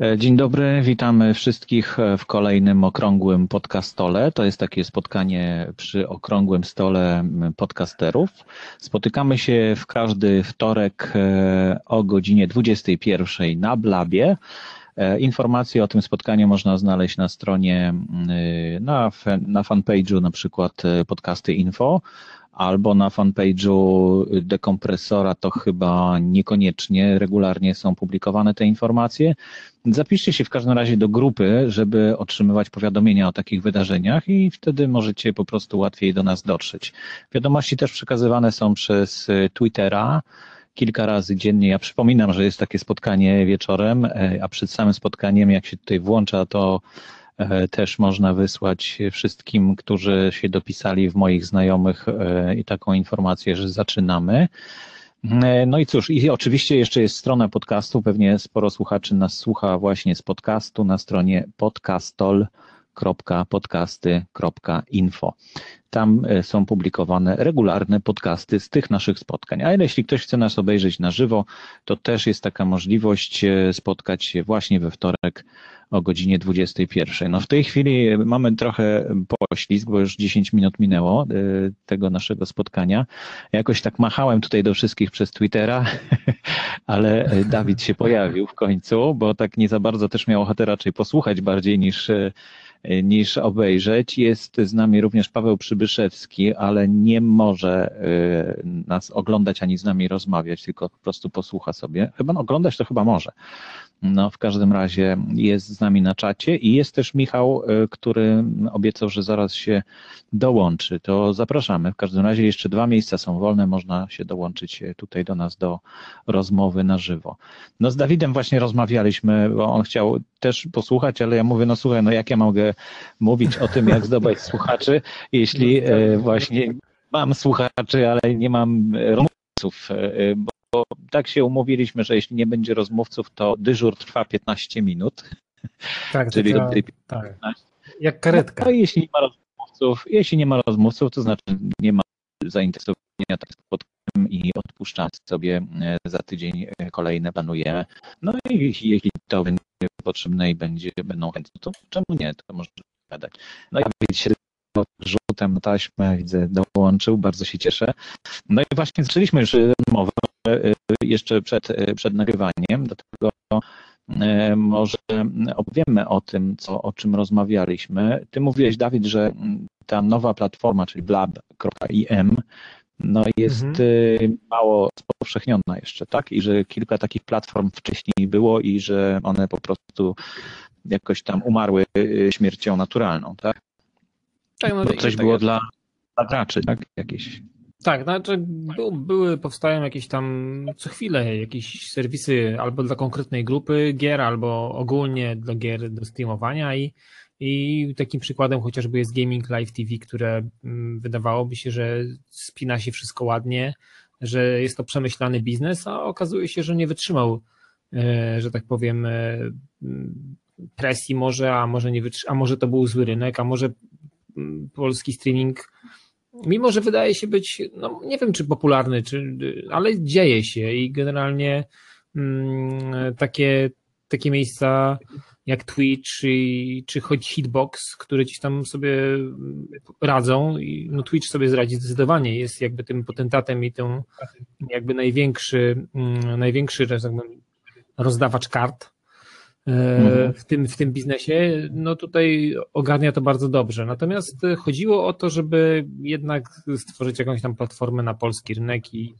E, dzień dobry, witamy wszystkich e, w kolejnym okrągłym podcastole. To jest takie spotkanie przy okrągłym stole podcasterów. Spotykamy się w każdy wtorek e, o godzinie 21 na Blabie. Informacje o tym spotkaniu można znaleźć na stronie, na, na fanpage'u na przykład podcasty info albo na fanpage'u dekompresora to chyba niekoniecznie regularnie są publikowane te informacje. Zapiszcie się w każdym razie do grupy, żeby otrzymywać powiadomienia o takich wydarzeniach i wtedy możecie po prostu łatwiej do nas dotrzeć. Wiadomości też przekazywane są przez Twittera kilka razy dziennie. Ja przypominam, że jest takie spotkanie wieczorem, e, a przed samym spotkaniem, jak się tutaj włącza, to też można wysłać wszystkim, którzy się dopisali w moich znajomych e, i taką informację, że zaczynamy. E, no i cóż, i oczywiście jeszcze jest strona podcastu, pewnie sporo słuchaczy nas słucha właśnie z podcastu na stronie podcastol.podcasty.info. Tam są publikowane regularne podcasty z tych naszych spotkań. A jeśli ktoś chce nas obejrzeć na żywo, to też jest taka możliwość spotkać się właśnie we wtorek o godzinie 21. No w tej chwili mamy trochę poślizg, bo już 10 minut minęło e, tego naszego spotkania. Jakoś tak machałem tutaj do wszystkich przez Twittera, ale Dawid się pojawił w końcu, bo tak nie za bardzo też miał ochotę raczej posłuchać bardziej niż e, niż obejrzeć. Jest z nami również Paweł Przybyszewski, ale nie może e, nas oglądać ani z nami rozmawiać, tylko po prostu posłucha sobie. Chyba no, oglądać to chyba może. No, w każdym razie jest z nami na czacie i jest też Michał, e, który obiecał, że zaraz się dołączy. To zapraszamy. W każdym razie jeszcze dwa miejsca są wolne, można się dołączyć tutaj do nas do rozmowy na żywo. No z Dawidem właśnie rozmawialiśmy, bo on chciał też posłuchać, ale ja mówię, no słuchaj, no jak ja mogę mówić o tym, jak zdobyć słuchaczy, jeśli e, właśnie mam słuchaczy, ale nie mam rozmówców, e, bo tak się umówiliśmy, że jeśli nie będzie rozmówców, to dyżur trwa 15 minut. Tak, czyli do tej tak. Jak karetka. No, jeśli nie ma rozmówców, jeśli nie ma rozmówców, to znaczy nie ma zainteresowania tak spotkaniem i odpuszczamy sobie e, za tydzień kolejne planujemy. No i jeśli to będzie potrzebne i będzie, będą chętni, to czemu nie, to może gadać. No ja się rzutem na taśmę, widzę, dołączył, bardzo się cieszę. No i właśnie zaczęliśmy już rozmowę e, jeszcze przed, e, przed nagrywaniem, dlatego e, może opowiemy o tym, co, o czym rozmawialiśmy. Ty mówiłeś, Dawid, że ta nowa platforma, czyli blab.im, no jest mhm. Y, mało spowszechniona jeszcze, tak? I że kilka takich platform wcześniej było i że one po prostu jakoś tam umarły y, śmiercią naturalną, tak? Tak, no, Bo coś tak było dla graczy, tak? Jakieś. Tak, znaczy były, powstają jakieś tam co chwilę jakieś serwisy albo dla konkretnej grupy gier, albo ogólnie dla gier do streamowania i i takim przykładem chociażby jest Gaming Live TV, które mm, wydawałoby się, że spina się wszystko ładnie, że jest to przemyślany biznes, a okazuje się, że nie wytrzymał, e, że tak powiem, e, presji może, a może nie wytrzyma, a może to był zły rynek, a może mm, polski streaming, mimo że wydaje się być, no nie wiem czy popularny, czy, ale dzieje się i generalnie mm, takie, takie miejsca jak Twitch czy, czy choć Hitbox, które gdzieś tam sobie radzą i no Twitch sobie zradzi zdecydowanie, jest jakby tym potentatem i tym jakby największy, mm, największy tak powiem, rozdawacz kart. W tym, w tym biznesie, no tutaj ogarnia to bardzo dobrze. Natomiast chodziło o to, żeby jednak stworzyć jakąś tam platformę na polski rynek i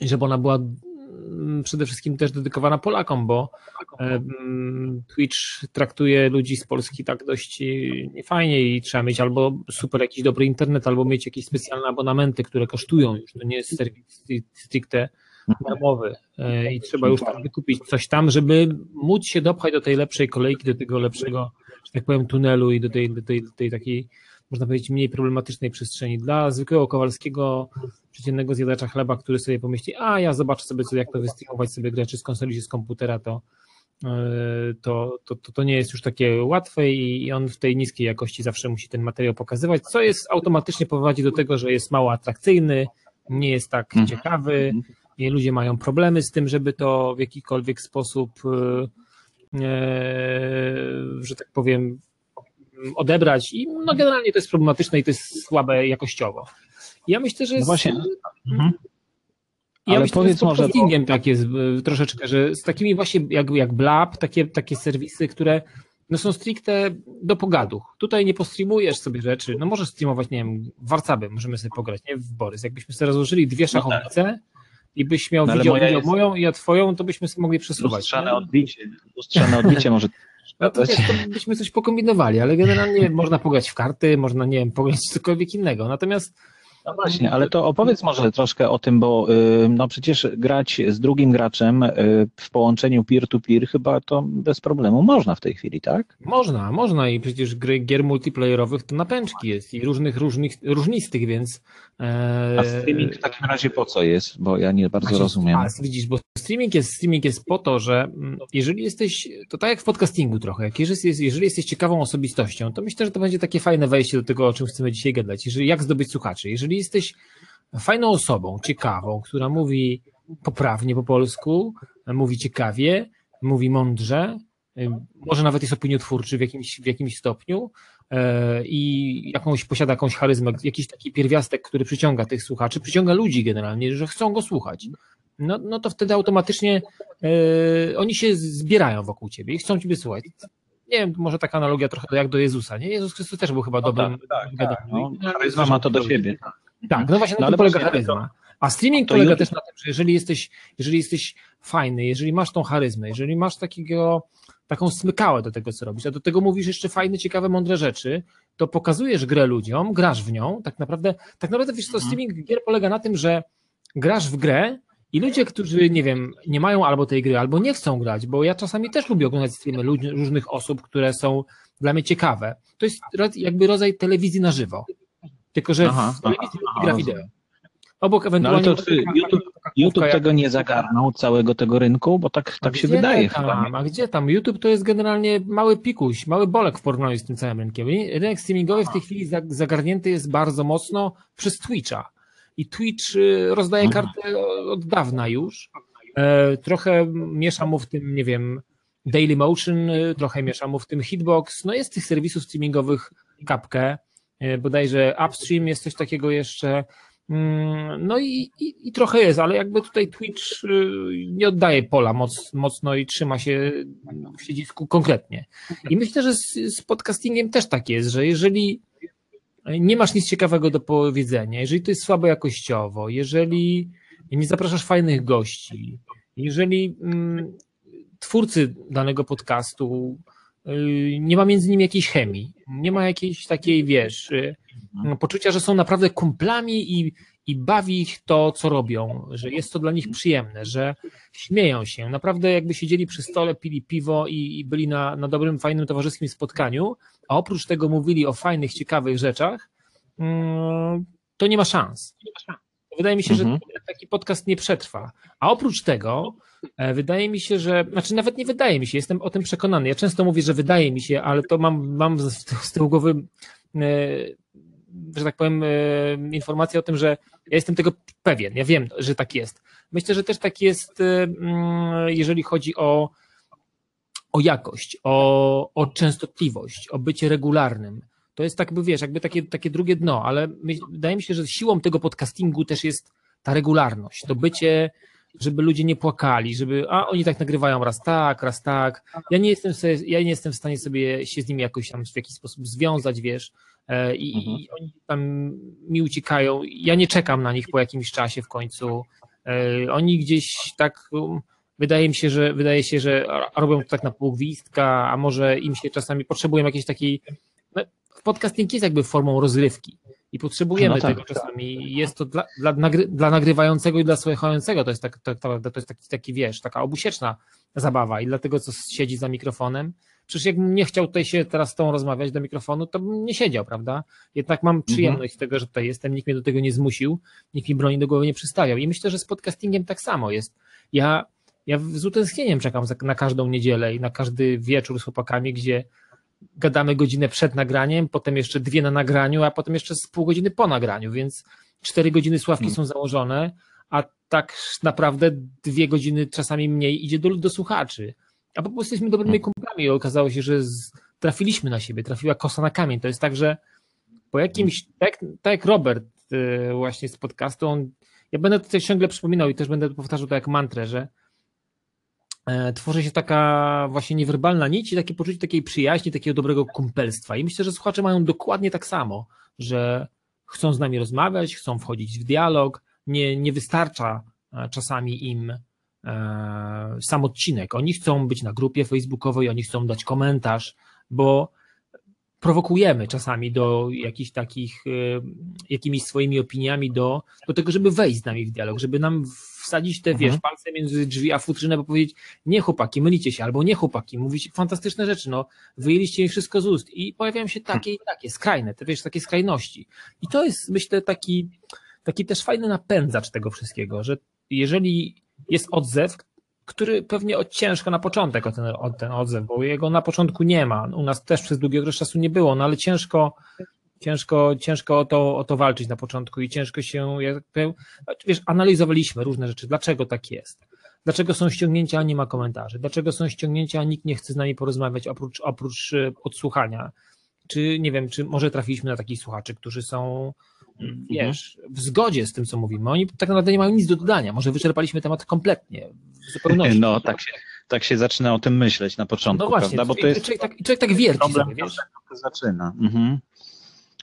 żeby ona była Mm, przede wszystkim też dedykowana Polakom, bo Twitch traktuje ludzi z Polski tak dość niefajnie i trzeba mieć albo super jakiś dobry internet, albo mieć jakieś specjalne abonamenty, które kosztują już. To nie jest serwis stricte darmowy e, i trzeba już tam wykupić coś tam, żeby móc się dopchać do tej lepszej kolejki, do tego lepszego, że tak powiem, tunelu i do tej, do tej, do tej takiej można powiedzieć, mniej problematycznej przestrzeni. Dla zwykłego Kowalskiego, przeciętnego zjadacza chleba, który sobie pomyśli, a ja zobaczę sobie, co, jak to wystreamować sobie grę, czy z konsoli, czy z komputera, to, e, to, to, to, nie jest już takie łatwe i on w tej niskiej jakości zawsze musi ten materiał pokazywać, co jest automatycznie prowadzi do tego, że jest mało atrakcyjny, nie jest tak mhm. ciekawy, i ludzie mają problemy z tym, żeby to w jakikolwiek sposób e, że tak powiem, odebrać i no generalnie to jest problematyczne i to jest słabe jakościowo. Ja myślę, że no właśnie. Mhm. Ja Ale myślę, powiedz że z może. Bo... tak jest troszeczkę, że z takimi właśnie jak, jak Blab, takie, takie serwisy, które no są stricte do pogaduch. Tutaj nie postreamujesz sobie rzeczy, no możesz streamować, nie wiem, w możemy sobie pograć, nie w Borys. Jakbyśmy sobie rozłożyli dwie szachownice no tak. I byś miał no, widział, widział jest... moją i ja twoją, to byśmy sobie mogli przesuwać. Lustrzane odbicie, lustrzane odbicie może no to, wiesz, to byśmy coś pokombinowali, ale generalnie można pograć w karty, można, nie wiem, pograć cokolwiek innego. Natomiast no właśnie, ale to opowiedz może troszkę o tym, bo y, no przecież grać z drugim graczem y, w połączeniu peer-to-peer chyba to bez problemu można w tej chwili, tak? Można, można i przecież gry gier multiplayerowych to napęczki jest i różnych, różnych, różnistych, więc... E... A streaming w takim razie po co jest? Bo ja nie bardzo rozumiem. A, widzisz, bo streaming jest, streaming jest po to, że mm, jeżeli jesteś, to tak jak w podcastingu trochę, jak jeżeli, jeżeli jesteś ciekawą osobistością, to myślę, że to będzie takie fajne wejście do tego, o czym chcemy dzisiaj gadać. Jeżeli, jak zdobyć słuchaczy? Jeżeli jeżeli jesteś fajną osobą, ciekawą, która mówi poprawnie po polsku, mówi ciekawie, mówi mądrze, może nawet jest opiniotwórczy w jakimś, w jakimś stopniu e, i jakąś, posiada jakąś charyzmę, jakiś taki pierwiastek, który przyciąga tych słuchaczy, przyciąga ludzi generalnie, że chcą go słuchać, no, no to wtedy automatycznie e, oni się zbierają wokół ciebie i chcą ciebie słuchać. Nie wiem, może taka analogia trochę jak do Jezusa, nie? Jezus Chrystus też był chyba no dobrym tak, tak, tak. No, charyzma ma to do siebie. Tak. No właśnie na no, tym polega charyzma. A streaming polega YouTube... też na tym, że jeżeli jesteś, jeżeli jesteś fajny, jeżeli masz tą charyzmę, jeżeli masz takiego, taką smykałę do tego, co robisz, a do tego mówisz jeszcze fajne, ciekawe, mądre rzeczy, to pokazujesz grę ludziom, grasz w nią, tak naprawdę, tak naprawdę wiesz co, mhm. streaming gier polega na tym, że grasz w grę i ludzie, którzy, nie wiem, nie mają albo tej gry, albo nie chcą grać, bo ja czasami też lubię oglądać streamy ludzi, różnych osób, które są dla mnie ciekawe. To jest jakby rodzaj telewizji na żywo. Tylko, że aha, w telewizji aha, gra wideo. Obok ewentualnie... No ale to czy YouTube, YouTube tego nie zagarnął, całego tego rynku? Bo tak, tak się wydaje tam, chyba. A gdzie tam? YouTube to jest generalnie mały pikuś, mały bolek w porównaniu z tym całym rynkiem. Rynek streamingowy w tej chwili zagarnięty jest bardzo mocno przez Twitcha. I Twitch y, rozdaje karty od dawna już. E, trochę miesza mu w tym, nie wiem, Dailymotion, y, trochę miesza mu w tym Hitbox. No jest tych serwisów streamingowych kapkę. E, bodajże Upstream jest coś takiego jeszcze. Mm, no i, i, i, trochę jest, ale jakby tutaj Twitch y, nie oddaje pola moc, mocno i trzyma się w siedzisku konkretnie. I myślę, że z, z podcastingiem też tak jest, że jeżeli nie masz nic ciekawego do powiedzenia, jeżeli to jest słabo jakościowo, jeżeli nie zapraszasz fajnych gości, jeżeli mm, twórcy danego podcastu nie ma między nimi jakiejś chemii, nie ma jakiejś takiej, wiesz, y, mhm. poczucia, że są naprawdę kumplami i, i bawi ich to, co robią, że jest to dla nich przyjemne, że śmieją się, naprawdę jakby siedzieli przy stole, pili piwo i, i byli na, na dobrym, fajnym towarzyskim spotkaniu, a oprócz tego mówili o fajnych, ciekawych rzeczach, mm, to nie ma szans. Wydaje mi się, mhm. że taki podcast nie przetrwa. A oprócz tego, wydaje mi się, że, znaczy nawet nie wydaje mi się, jestem o tym przekonany. Ja często mówię, że wydaje mi się, ale to mam, mam z tyłu głowy, e, że tak powiem, e, informację o tym, że ja jestem tego pewien. Ja wiem, że tak jest. Myślę, że też tak jest, mm, jeżeli chodzi o, o jakość, o, o częstotliwość, o bycie regularnym to jest tak, by wiesz, jakby takie, takie drugie dno, ale my, wydaje mi się, że siłą tego podcastingu też jest ta regularność, to bycie, żeby ludzie nie płakali, żeby, a oni tak nagrywają raz tak, raz tak. Ja nie jestem, sobie, ja nie jestem w stanie sobie się z nimi jakoś tam w jakiś sposób związać, wiesz, e, i, mhm. i oni tam mi uciekają. Ja nie czekam na nich po jakimś czasie w końcu. E, oni gdzieś tak um, wydaje mi się, że wydaje się, że robią to tak na pół gwizdka, a może im się czasami potrzebują jakiejś takiej podcasting jest jakby formą rozrywki i potrzebujemy no tak, tego czasami. Jest to dla, dla, nagry, dla nagrywającego i dla słuchającego, to jest, tak, to, to, to jest taki, taki, wiesz, taka obusieczna zabawa i dlatego, co siedzi za mikrofonem, przecież jakbym nie chciał tutaj się teraz z tą rozmawiać do mikrofonu, to bym nie siedział, prawda? Jednak mam mhm. przyjemność mhm. z tego, że tutaj jestem, nikt mnie do tego nie zmusił, nikt mi broni do głowy nie przystawiał i myślę, że z podcastingiem tak samo jest. Ja, ja z utęsknieniem czekam na każdą niedzielę i na każdy wieczór z chłopakami, gdzie gadamy godzinę przed nagraniem, potem jeszcze dwie na nagraniu, a potem jeszcze z pół godziny po nagraniu, więc cztery godziny sławki hmm. są założone, a tak naprawdę dwie godziny czasami mniej idzie do, do słuchaczy. a po prostu jesteśmy dobrymi kumplami i okazało się, że z, trafiliśmy na siebie, trafiła kosa na kamień. To jest tak, że po jakimś, tak, tak jak Robert y, właśnie z podcastu, on, ja będę tutaj ciągle przypominał i też będę powtarzał to jak mantrę, że tworzy się taka właśnie niewerbalna nić i takie poczucie takiej przyjaźni, takiego dobrego kumpelstwa. I myślę, że słuchacze mają dokładnie tak samo, że chcą z nami rozmawiać, chcą wchodzić w dialog, nie, nie wystarcza e, czasami im e, sam odcinek. Oni chcą być na grupie facebookowej, oni chcą dać komentarz, bo prowokujemy czasami do jakichś takich, y, jakimiś swoimi opiniami do, do tego, żeby wejść z nami w dialog, żeby nam wsadzić te, mhm. wiesz, palce między drzwi a futrynę, bo powiedzieć, nie chłopaki, mylicie się, albo nie chłopaki, mówicie fantastyczne rzeczy, no, wyjęliście mi wszystko z ust i pojawiają się takie i takie, skrajne, te, wiesz, takie skrajności. I to jest, myślę, taki, taki też fajny napędzacz tego wszystkiego, że jeżeli jest odzew, który pewnie ciężko na początek o ten, o ten odzew, bo jego na początku nie ma. U nas też przez długi okres czasu nie było, no ale ciężko, ciężko, ciężko o to, o to walczyć na początku i ciężko się, jak wiesz, analizowaliśmy różne rzeczy, dlaczego tak jest. Dlaczego są ściągnięcia, a nie ma komentarzy? Dlaczego są ściągnięcia, a nikt nie chce z nami porozmawiać oprócz, oprócz e, odsłuchania? Czy nie wiem, czy może trafiliśmy na takich słuchaczy, którzy są. Wiesz, w zgodzie z tym, co mówimy. Oni tak naprawdę nie mają nic do dodania. Może wyczerpaliśmy temat kompletnie, w zupełności. No, tak się, tak się zaczyna o tym myśleć na początku, no właśnie, prawda? Bo to jest człowiek tak, człowiek tak wierci problem sobie, wiesz? Kto zaczyna. Mhm.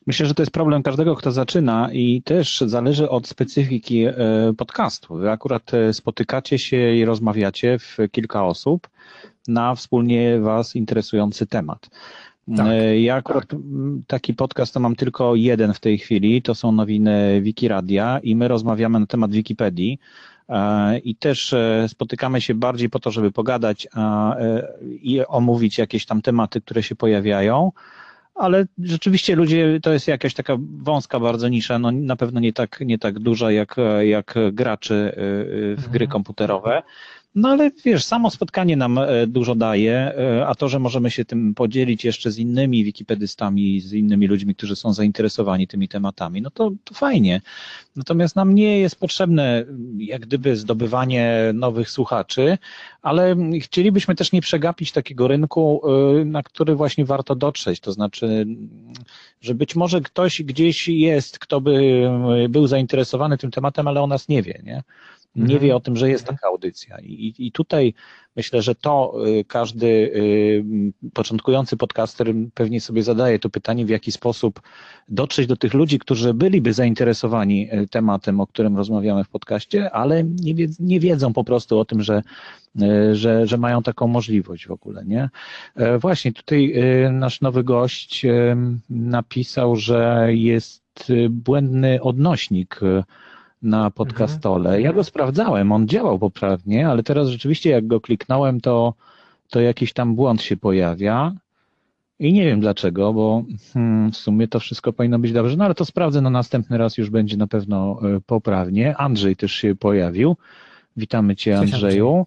Myślę, że to jest problem każdego, kto zaczyna i też zależy od specyfiki e, podcastu. Wy akurat e, spotykacie się i rozmawiacie w kilka osób na wspólnie Was interesujący temat. Tak. E, ja akurat taki podcast to mam tylko jeden w tej chwili, to są nowiny Wikiradia i my rozmawiamy na temat Wikipedii e, i też e, spotykamy się bardziej po to, żeby pogadać i omówić jakieś tam tematy, które się pojawiają, ale rzeczywiście ludzie, to jest jakaś taka wąska bardzo nisza, no na pewno nie tak, nie tak duża jak, jak graczy w gry mhm. komputerowe. No ale wiesz, samo spotkanie nam e, dużo daje, e, a to, że możemy się tym podzielić jeszcze z innymi wikipedystami, z innymi ludźmi, którzy są zainteresowani tymi tematami, no to, to fajnie. Natomiast nam nie jest potrzebne jak gdyby zdobywanie nowych słuchaczy, ale chcielibyśmy też nie przegapić takiego rynku, e, na który właśnie warto dotrzeć. To znaczy, że być może ktoś gdzieś jest, kto by był zainteresowany tym tematem, ale o nas nie wie, nie? Nie wie mhm. o tym, że jest taka audycja. I, I tutaj myślę, że to y, każdy y, początkujący podcaster pewnie sobie zadaje to pytanie, w jaki sposób dotrzeć do tych ludzi, którzy byliby zainteresowani y, tematem, o którym rozmawiamy w podcaście, ale nie, wie, nie wiedzą po prostu o tym, że, że, że mają taką możliwość w ogóle. Nie? E, właśnie tutaj nasz nowy gość napisał, że jest błędny odnośnik na podcastole. Mhm. Ja go sprawdzałem, on działał poprawnie, ale teraz rzeczywiście jak go kliknąłem, to, to jakiś tam błąd się pojawia. I nie wiem dlaczego, bo hmm, w sumie to wszystko powinno być dobrze, no ale to sprawdzę, no następny raz już będzie na pewno e, poprawnie. Andrzej też się pojawił. Witamy Cię Andrzeju.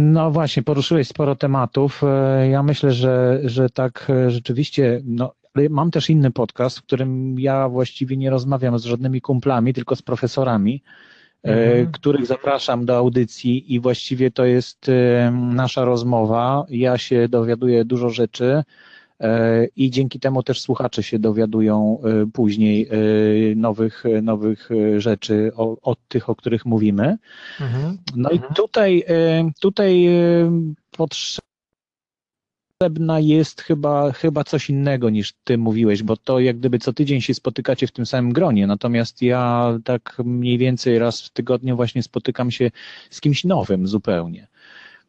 No właśnie, poruszyłeś sporo tematów. E, ja myślę, że, że tak e, rzeczywiście, no, mam też inny podcast, w którym ja właściwie nie rozmawiam z żadnymi kumplami, tylko z profesorami, e, mhm. których zapraszam do audycji i właściwie to jest e, nasza rozmowa. Ja się dowiaduję dużo rzeczy e, i dzięki temu też słuchacze się dowiadują później nowych, nowych rzeczy od tych, o których mówimy. Mhm. No i tutaj, tutaj potrzeba potrzebna jest chyba, chyba coś innego niż ty mówiłeś, bo to jak gdyby co tydzień się spotykacie w tym samym gronie, natomiast ja tak mniej więcej raz w tygodniu właśnie spotykam się z kimś nowym zupełnie.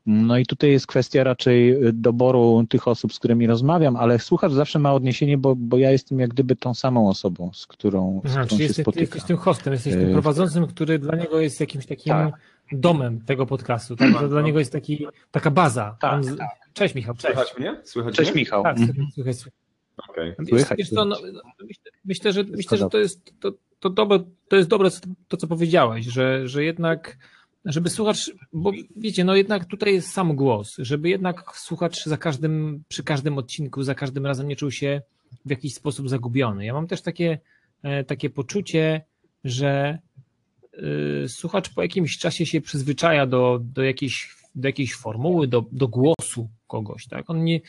No i tutaj jest kwestia raczej doboru tych osób, z którymi rozmawiam, ale słuchacz zawsze ma odniesienie, bo, bo ja jestem jak gdyby tą samą osobą, z którą, z Aha, którą się jesteś, spotykam. Jesteś tym hostem, jesteś tym e, prowadzącym, który dla niego jest jakimś takim tak. domem tego podcastu. Tak? To dla niego jest taki, taka baza. Tak, On, tak. Cześć Michał. Cześć. Słychać mnie? Słychać Cześć mnie? Michał. Tak, mhm. słychać, słychać. Okay. Wiesz, wiesz co, no, myślę, myślę, że, myślę, że to jest to, to, dobre, to jest dobre to, co powiedziałeś, że, że jednak żeby słuchacz, bo wiecie, no jednak tutaj jest sam głos, żeby jednak słuchacz za każdym, przy każdym odcinku, za każdym razem nie czuł się w jakiś sposób zagubiony. Ja mam też takie, e, takie poczucie, że y, słuchacz po jakimś czasie się przyzwyczaja do, do jakiejś do jakiejś formuły, do, do głosu kogoś, tak? On nie,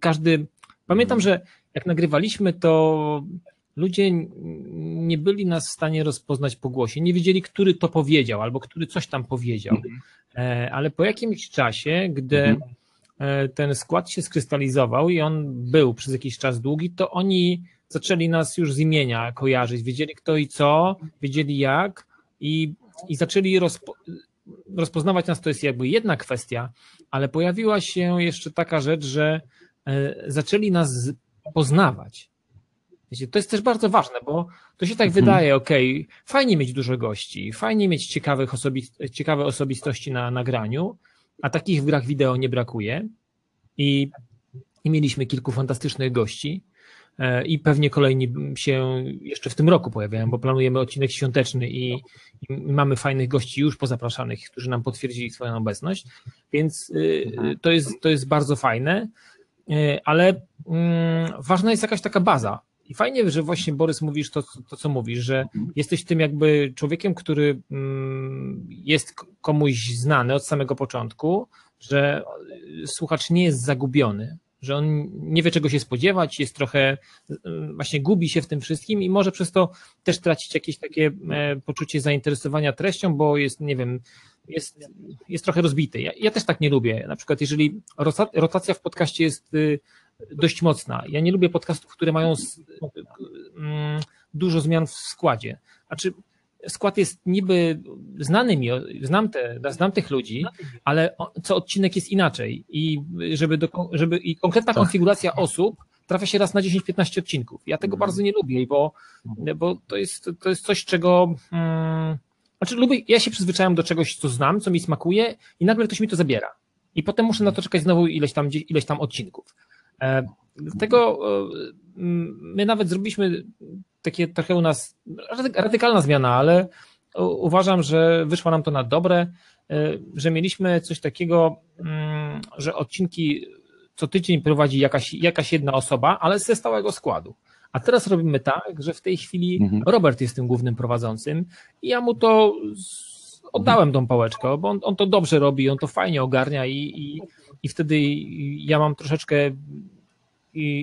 każdy, pamiętam, że jak nagrywaliśmy, to ludzie nie byli nas w stanie rozpoznać po głosie, nie wiedzieli, który to powiedział, albo który coś tam powiedział, mhm. e, ale po jakimś czasie, gdy mhm. e, ten skład się skrystalizował i on był przez jakiś czas długi, to oni zaczęli nas już z imienia kojarzyć, wiedzieli kto i co, wiedzieli jak i, i zaczęli rozpo, rozpoznawać nas, to jest jakby jedna kwestia, ale pojawiła się jeszcze taka rzecz, że e, zaczęli nas poznawać. Wiecie, to jest też bardzo ważne, bo to się tak mhm. wydaje, okej, okay, fajnie mieć dużo gości, fajnie mieć ciekawych osobist ciekawe osobistości na nagraniu, a takich w grach wideo nie brakuje. I, i mieliśmy kilku fantastycznych gości, E, i pewnie kolejni się jeszcze w tym roku pojawiają, bo planujemy odcinek świąteczny i, i mamy fajnych gości już pozapraszanych, którzy nam potwierdzili swoją obecność, więc y, to jest, to jest bardzo fajne, y, ale mm, ważna jest jakaś taka baza. I fajnie, że właśnie Borys mówisz to, to co mówisz, że jesteś tym jakby człowiekiem, który mm, jest komuś znany od samego początku, że słuchacz nie jest zagubiony, że on nie wie czego się spodziewać, jest trochę, e, właśnie gubi się w tym wszystkim i może przez to też tracić jakieś takie e, poczucie zainteresowania treścią, bo jest, nie wiem, jest, jest trochę rozbity. Ja, ja też tak nie lubię. Na przykład, jeżeli rotacja w podcaście jest y, dość mocna, ja nie lubię podcastów, które mają mm, dużo zmian w składzie. Znaczy, skład jest niby znany mi, znam, te, znam tych ludzi, ale co odcinek jest inaczej i żeby, do, żeby i konkretna tak. konfiguracja osób trafia się raz na 10-15 odcinków. Ja tego mhm. bardzo nie lubię, bo, bo to, jest, to jest coś, czego. Hmm, znaczy, lubię, ja się przyzwyczajam do czegoś, co znam, co mi smakuje, i nagle ktoś mi to zabiera. I potem muszę na to czekać znowu ileś tam, ileś tam odcinków. E, dlatego e, my nawet zrobiliśmy takie trochę u nas radykalna zmiana, ale uważam, że wyszło nam to na dobre, y, że mieliśmy coś takiego, mm, że odcinki co tydzień prowadzi jakaś, jakaś jedna osoba, ale ze stałego składu. A teraz robimy tak, że w tej chwili mhm. Robert jest tym głównym prowadzącym i ja mu to oddałem tą pałeczkę, bo on, on to dobrze robi, on to fajnie ogarnia i, i, i wtedy ja mam troszeczkę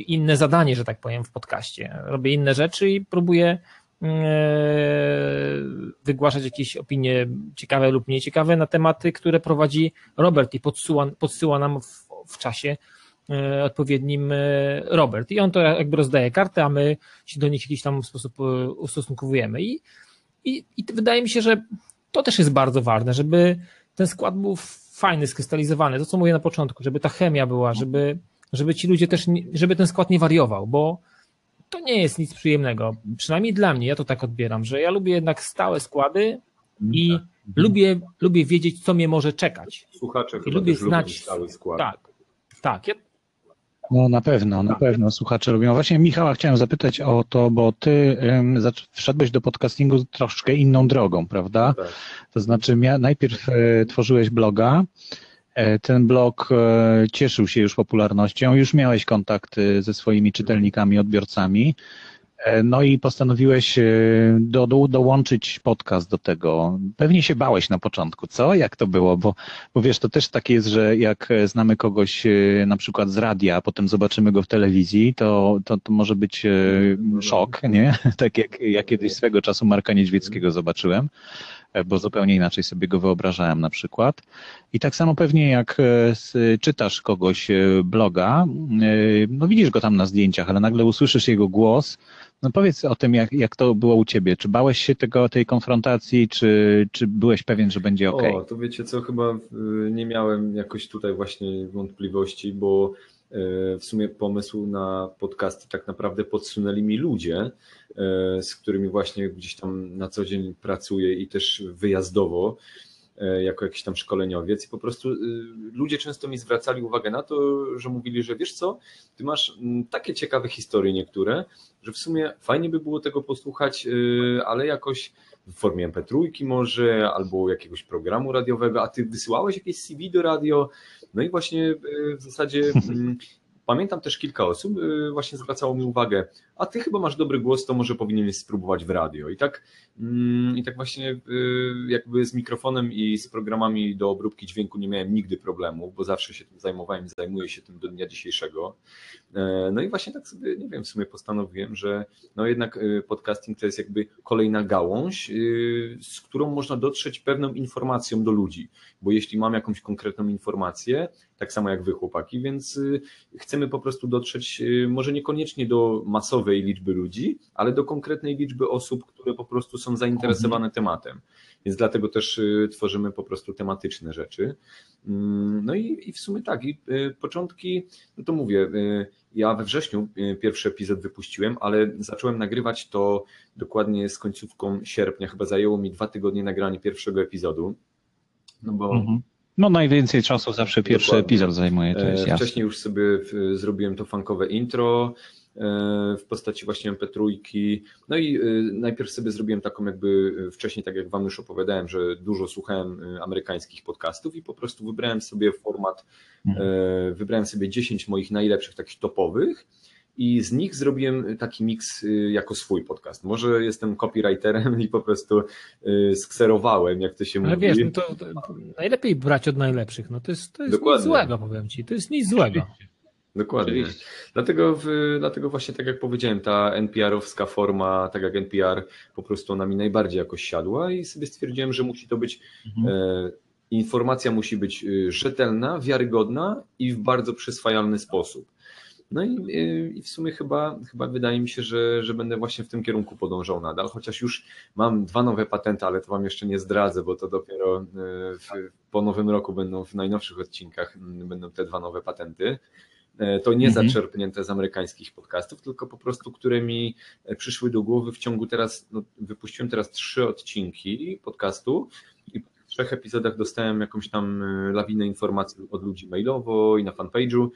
inne zadanie, że tak powiem, w podcaście. Robię inne rzeczy i próbuję e, wygłaszać jakieś opinie ciekawe lub nieciekawe na tematy, które prowadzi Robert i podsyła, podsyła nam w, w czasie e, odpowiednim e, Robert. I on to jakby rozdaje kartę, a my się do nich w jakiś tam sposób ustosunkowujemy. I, i, I wydaje mi się, że to też jest bardzo ważne, żeby ten skład był fajny, skrystalizowany. To, co mówię na początku, żeby ta chemia była, żeby żeby ci ludzie też, nie, żeby ten skład nie wariował, bo to nie jest nic przyjemnego. Przynajmniej dla mnie, ja to tak odbieram, że ja lubię jednak stałe składy i tak. lubię, lubię wiedzieć, co mnie może czekać. Słuchacze I lubię znać stały skład. Tak, tak. Ja... No na pewno, na pewno słuchacze lubią. Właśnie Michała chciałem zapytać o to, bo ty um, wszedłeś do podcastingu troszkę inną drogą, prawda? Tak. To znaczy najpierw e, tworzyłeś bloga, E, ten blog e, cieszył się już popularnością, już miałeś kontakt ze swoimi czytelnikami, odbiorcami. E, no i postanowiłeś do, do, dołączyć podcast do tego. Pewnie się bałeś na początku, co? Jak to było? Bo, bo wiesz, to też tak jest, że jak znamy kogoś na przykład z radia, a potem zobaczymy go w telewizji, to, to, to może być szok, nie? Tak jak ja kiedyś swego czasu Marka Niedźwieckiego zobaczyłem. E, bo zupełnie inaczej sobie go wyobrażałem na przykład. I tak samo pewnie jak e, czytasz kogoś e, bloga, no widzisz go tam na zdjęciach, ale nagle usłyszysz jego głos, no powiedz o tym, jak, jak to było u ciebie. Czy bałeś się tego, tej konfrontacji, czy, czy byłeś pewien, że będzie ok? O, to wiecie co, chyba nie miałem jakoś tutaj właśnie wątpliwości, bo w sumie pomysł na podcasty tak naprawdę podsunęli mi ludzie, e, z którymi właśnie gdzieś tam na co dzień pracuję i też wyjazdowo jako jakiś tam szkoleniowiec i po prostu e, ludzie często mi zwracali uwagę na to, że mówili, że wiesz co, ty masz takie ciekawe historie niektóre, że w sumie fajnie by było tego posłuchać, ale jakoś w formie MP3 może, albo jakiegoś programu radiowego, a ty wysyłałeś jakieś CV do radio, no i właśnie w zasadzie pamiętam też kilka osób właśnie zwracało mi uwagę, a ty chyba masz dobry głos, to może powinieneś spróbować w radio. I tak, mm, i tak właśnie jakby z mikrofonem i z programami do obróbki dźwięku nie miałem nigdy problemu, bo zawsze się tym zajmowałem zajmuję się tym do dnia dzisiejszego. No i właśnie tak sobie, nie wiem, w sumie postanowiłem, że no jednak podcasting to jest jakby kolejna gałąź, z którą można dotrzeć pewną informacją do ludzi, bo jeśli mam jakąś konkretną informację, tak samo jak wy chłopaki, więc y, chcemy po prostu dotrzeć y, może niekoniecznie do masowej liczby ludzi, ale do konkretnej liczby osób, które po prostu są zainteresowane mhm. tematem. Więc dlatego też y, tworzymy po prostu tematyczne rzeczy. Mm, no i, i w sumie tak, i początki, no to mówię, ja we wrześniu pierwszy epizod wypuściłem, ale zacząłem nagrywać to dokładnie z końcówką sierpnia, chyba zajęło mi dwa tygodnie nagranie pierwszego epizodu. No bo mhm. No najwięcej czasu zawsze pierwszy Dokładnie. epizod zajmuje, to jest e, jasne. Wcześniej już sobie zrobiłem to funkowe intro e, w postaci właśnie MP3. No i e, najpierw sobie zrobiłem taką jakby wcześniej, tak jak wam już opowiadałem, że dużo słuchałem amerykańskich podcastów i po prostu wybrałem sobie format, mhm. wybrałem sobie 10 moich najlepszych takich topowych i z nich zrobiłem taki miks y, jako swój podcast. Może jestem copywriterem i po prostu y, skserowałem, jak to się Ale mówi. Ale wiesz, no to, to, najlepiej brać od najlepszych. No to jest, to jest nic złego, powiem ci. To jest nic złego. Dokładnie. Dlatego, w, dlatego właśnie tak jak powiedziałem, ta NPR-owska forma, tak jak NPR, po prostu ona mi najbardziej jakoś siadła i sobie stwierdziłem, że musi to być mhm. e, informacja musi być y, rzetelna, wiarygodna i w bardzo przyswajalny sposób. No i, y, i w sumie chyba, chyba wydaje mi się, że, że będę właśnie w tym kierunku podążał nadal, chociaż już mam dwa nowe patenty, ale to Wam jeszcze nie zdradzę, bo to dopiero y, w, po nowym roku będą w najnowszych odcinkach mm, będą te dwa nowe patenty. E, to nie mhm. zaczerpnięte z amerykańskich podcastów, tylko po prostu, które mi e, przyszły do głowy w ciągu teraz, no, wypuściłem teraz trzy odcinki podcastu i trzech epizodach dostałem jakąś tam e, lawinę informacji od ludzi mailowo i na fanpage'u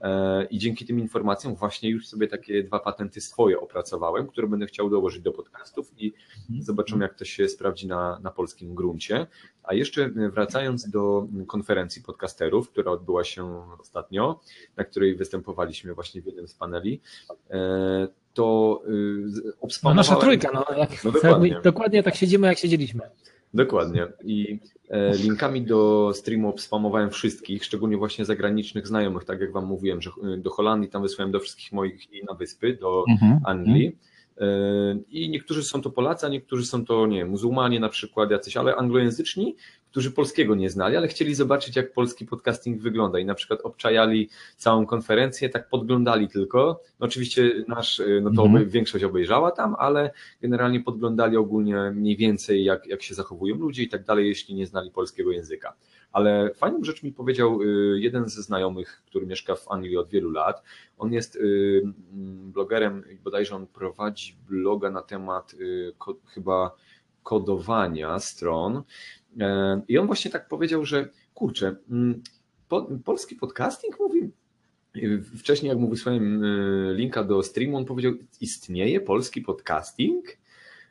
E, I dzięki tym informacjom właśnie już sobie takie dwa patenty swoje opracowałem, które będę chciał dołożyć do podcastów i mhm. zobaczymy, jak to się sprawdzi na, na polskim gruncie. A jeszcze wracając do konferencji podcasterów, która odbyła się ostatnio, na której występowaliśmy właśnie w jednym z paneli, e, to obspamowałem... No nasza trójka, no, jak no dokładnie. dokładnie tak siedzimy, jak siedzieliśmy. Dokładnie. I e, linkami do streamu obspamowałem wszystkich, szczególnie właśnie zagranicznych znajomych, tak jak Wam mówiłem, że e, do Holandii tam wysłałem do wszystkich moich i na wyspy, do mhm. Anglii. I niektórzy są to Polacy, a niektórzy są to, nie muzułmanie na przykład jacyś, ale anglojęzyczni, którzy polskiego nie znali, ale chcieli zobaczyć, jak polski podcasting wygląda i na przykład obczajali całą konferencję, tak podglądali tylko. No oczywiście nasz, no to mhm. większość obejrzała tam, ale generalnie podglądali ogólnie mniej więcej, jak, jak się zachowują ludzie i tak dalej, jeśli nie znali polskiego języka. Ale fajną rzecz mi powiedział y, jeden ze znajomych, który mieszka w Anglii od wielu lat. On jest y, mm, blogerem, bodajże on prowadzi bloga na temat y, chyba kodowania stron. I on właśnie tak powiedział, że kurczę, mm, polski podcasting mówi. Wcześniej, jak mu wysłałem linka do streamu, on powiedział: Istnieje polski podcasting?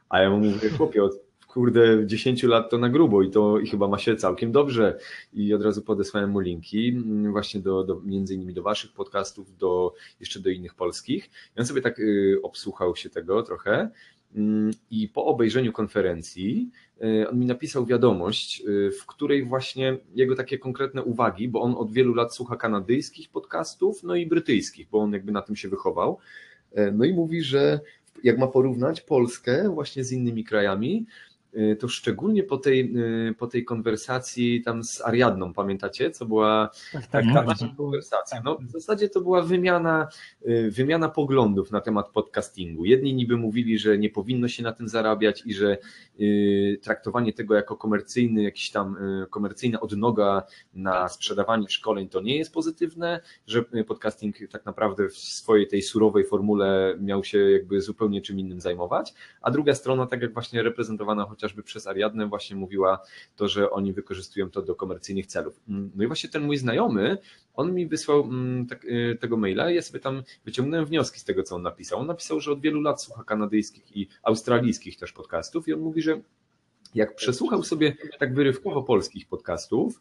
A ja mu mówię, chłopie, od kurde, 10 lat to na grubo i to i chyba ma się całkiem dobrze. I od razu podesłałem mu linki mm, właśnie do, do między innymi do waszych podcastów, do jeszcze do innych polskich. I on sobie tak y, obsłuchał się tego trochę. Mm, I po obejrzeniu konferencji y, on mi napisał wiadomość, y, w której właśnie jego takie konkretne uwagi, bo on od wielu lat słucha kanadyjskich podcastów, no i brytyjskich, bo on jakby na tym się wychował. No i mówi, że jak ma porównać Polskę właśnie z innymi krajami, to szczególnie po tej, y, po tej konwersacji tam z Ariadną, pamiętacie, co była tak, tak, taka nasza konwersacja. No, w zasadzie to była wymiana, y, wymiana poglądów na temat podcastingu. Jedni niby mówili, że nie powinno się na tym zarabiać i że traktowanie tego jako komercyjny, jakiś tam komercyjna odnoga na sprzedawanie szkoleń to nie jest pozytywne, że podcasting tak naprawdę w swojej tej surowej formule miał się jakby zupełnie czym innym zajmować, a druga strona, tak jak właśnie reprezentowana chociaż chociażby przez Ariadnę właśnie mówiła to, że oni wykorzystują to do komercyjnych celów. Mm, no i właśnie ten mój znajomy, on mi wysłał mm, tak, y, tego maila i ja sobie tam wyciągnąłem wnioski z tego, co on napisał. On napisał, że od wielu lat słucha kanadyjskich i australijskich też podcastów i on mówi, że jak przesłuchał sobie tak wyrywkowo polskich podcastów,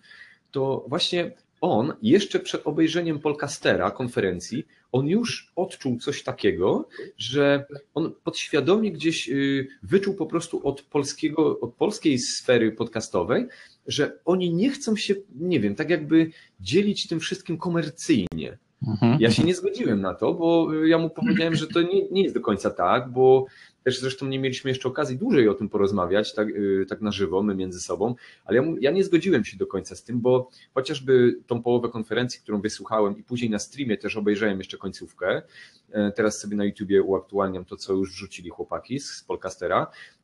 to właśnie on jeszcze przed obejrzeniem Polcastera, konferencji, on już odczuł coś takiego, że on podświadomie gdzieś y, wyczuł po prostu od polskiego, od polskiej sfery podcastowej, że oni nie chcą się, nie wiem, tak jakby dzielić tym wszystkim komercyjnie. Mhm. Ja się nie zgodziłem na to, bo ja mu powiedziałem, że to nie, nie jest do końca tak, bo też zresztą nie mieliśmy jeszcze okazji dłużej o tym porozmawiać, tak, y, tak na żywo, my między sobą, ale ja, ja nie zgodziłem się do końca z tym, bo chociażby tą połowę konferencji, którą wysłuchałem i później na streamie też obejrzałem jeszcze końcówkę, e, teraz sobie na YouTubie uaktualniam to, co już wrzucili chłopaki z, z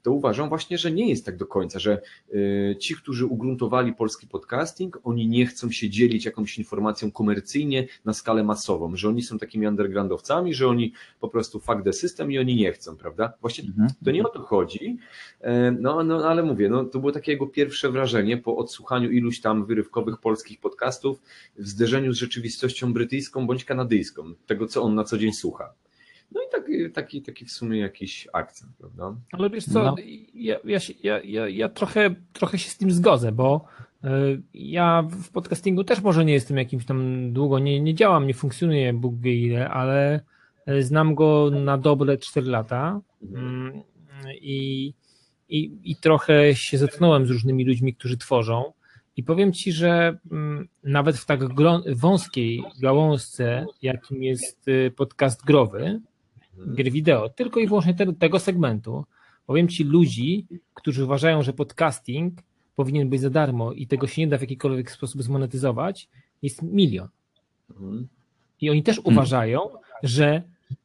to uważam właśnie, że nie jest tak do końca, że y, ci, którzy ugruntowali polski podcasting, oni nie chcą się dzielić jakąś informacją komercyjnie na skalę masową, że oni są takimi undergroundowcami, że oni po prostu fuck the system i oni nie chcą, prawda? Właśnie mhm. to nie o to chodzi, e, no, no ale mówię, no, to było takie jego pierwsze wrażenie po odsłuchaniu iluś tam wyrywkowych polskich podcastów w zderzeniu z rzeczywistością brytyjską bądź kanadyjską, tego co on na co dzień słucha. No i taki, taki, taki w sumie jakiś akcent, prawda? Ale wiesz co, no. ja, ja, ja, ja trochę, trochę się z tym zgodzę, bo e, ja w podcastingu też może nie jestem jakimś tam długo, nie, nie działam, nie funkcjonuje Bóg wie ile, ale znam go na dobre 4 lata mhm. mm, i, i, i trochę się zetknąłem z różnymi ludźmi, którzy tworzą. I powiem Ci, że mm, nawet w tak wąskiej gałązce, jakim jest y, podcast growy, gier wideo, tylko i wyłącznie te, tego segmentu. Powiem Ci ludzi, którzy uważają, że podcasting powinien być za darmo i tego się nie da w jakikolwiek sposób zmonetyzować, jest milion. I oni też mhm. uważają, że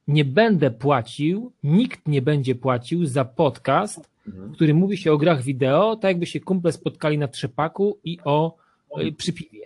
nie będę płacił, nikt nie będzie płacił za podcast, w którym mówi się o grach wideo, tak jakby się kumple spotkali na trzepaku i o y, przy piwie.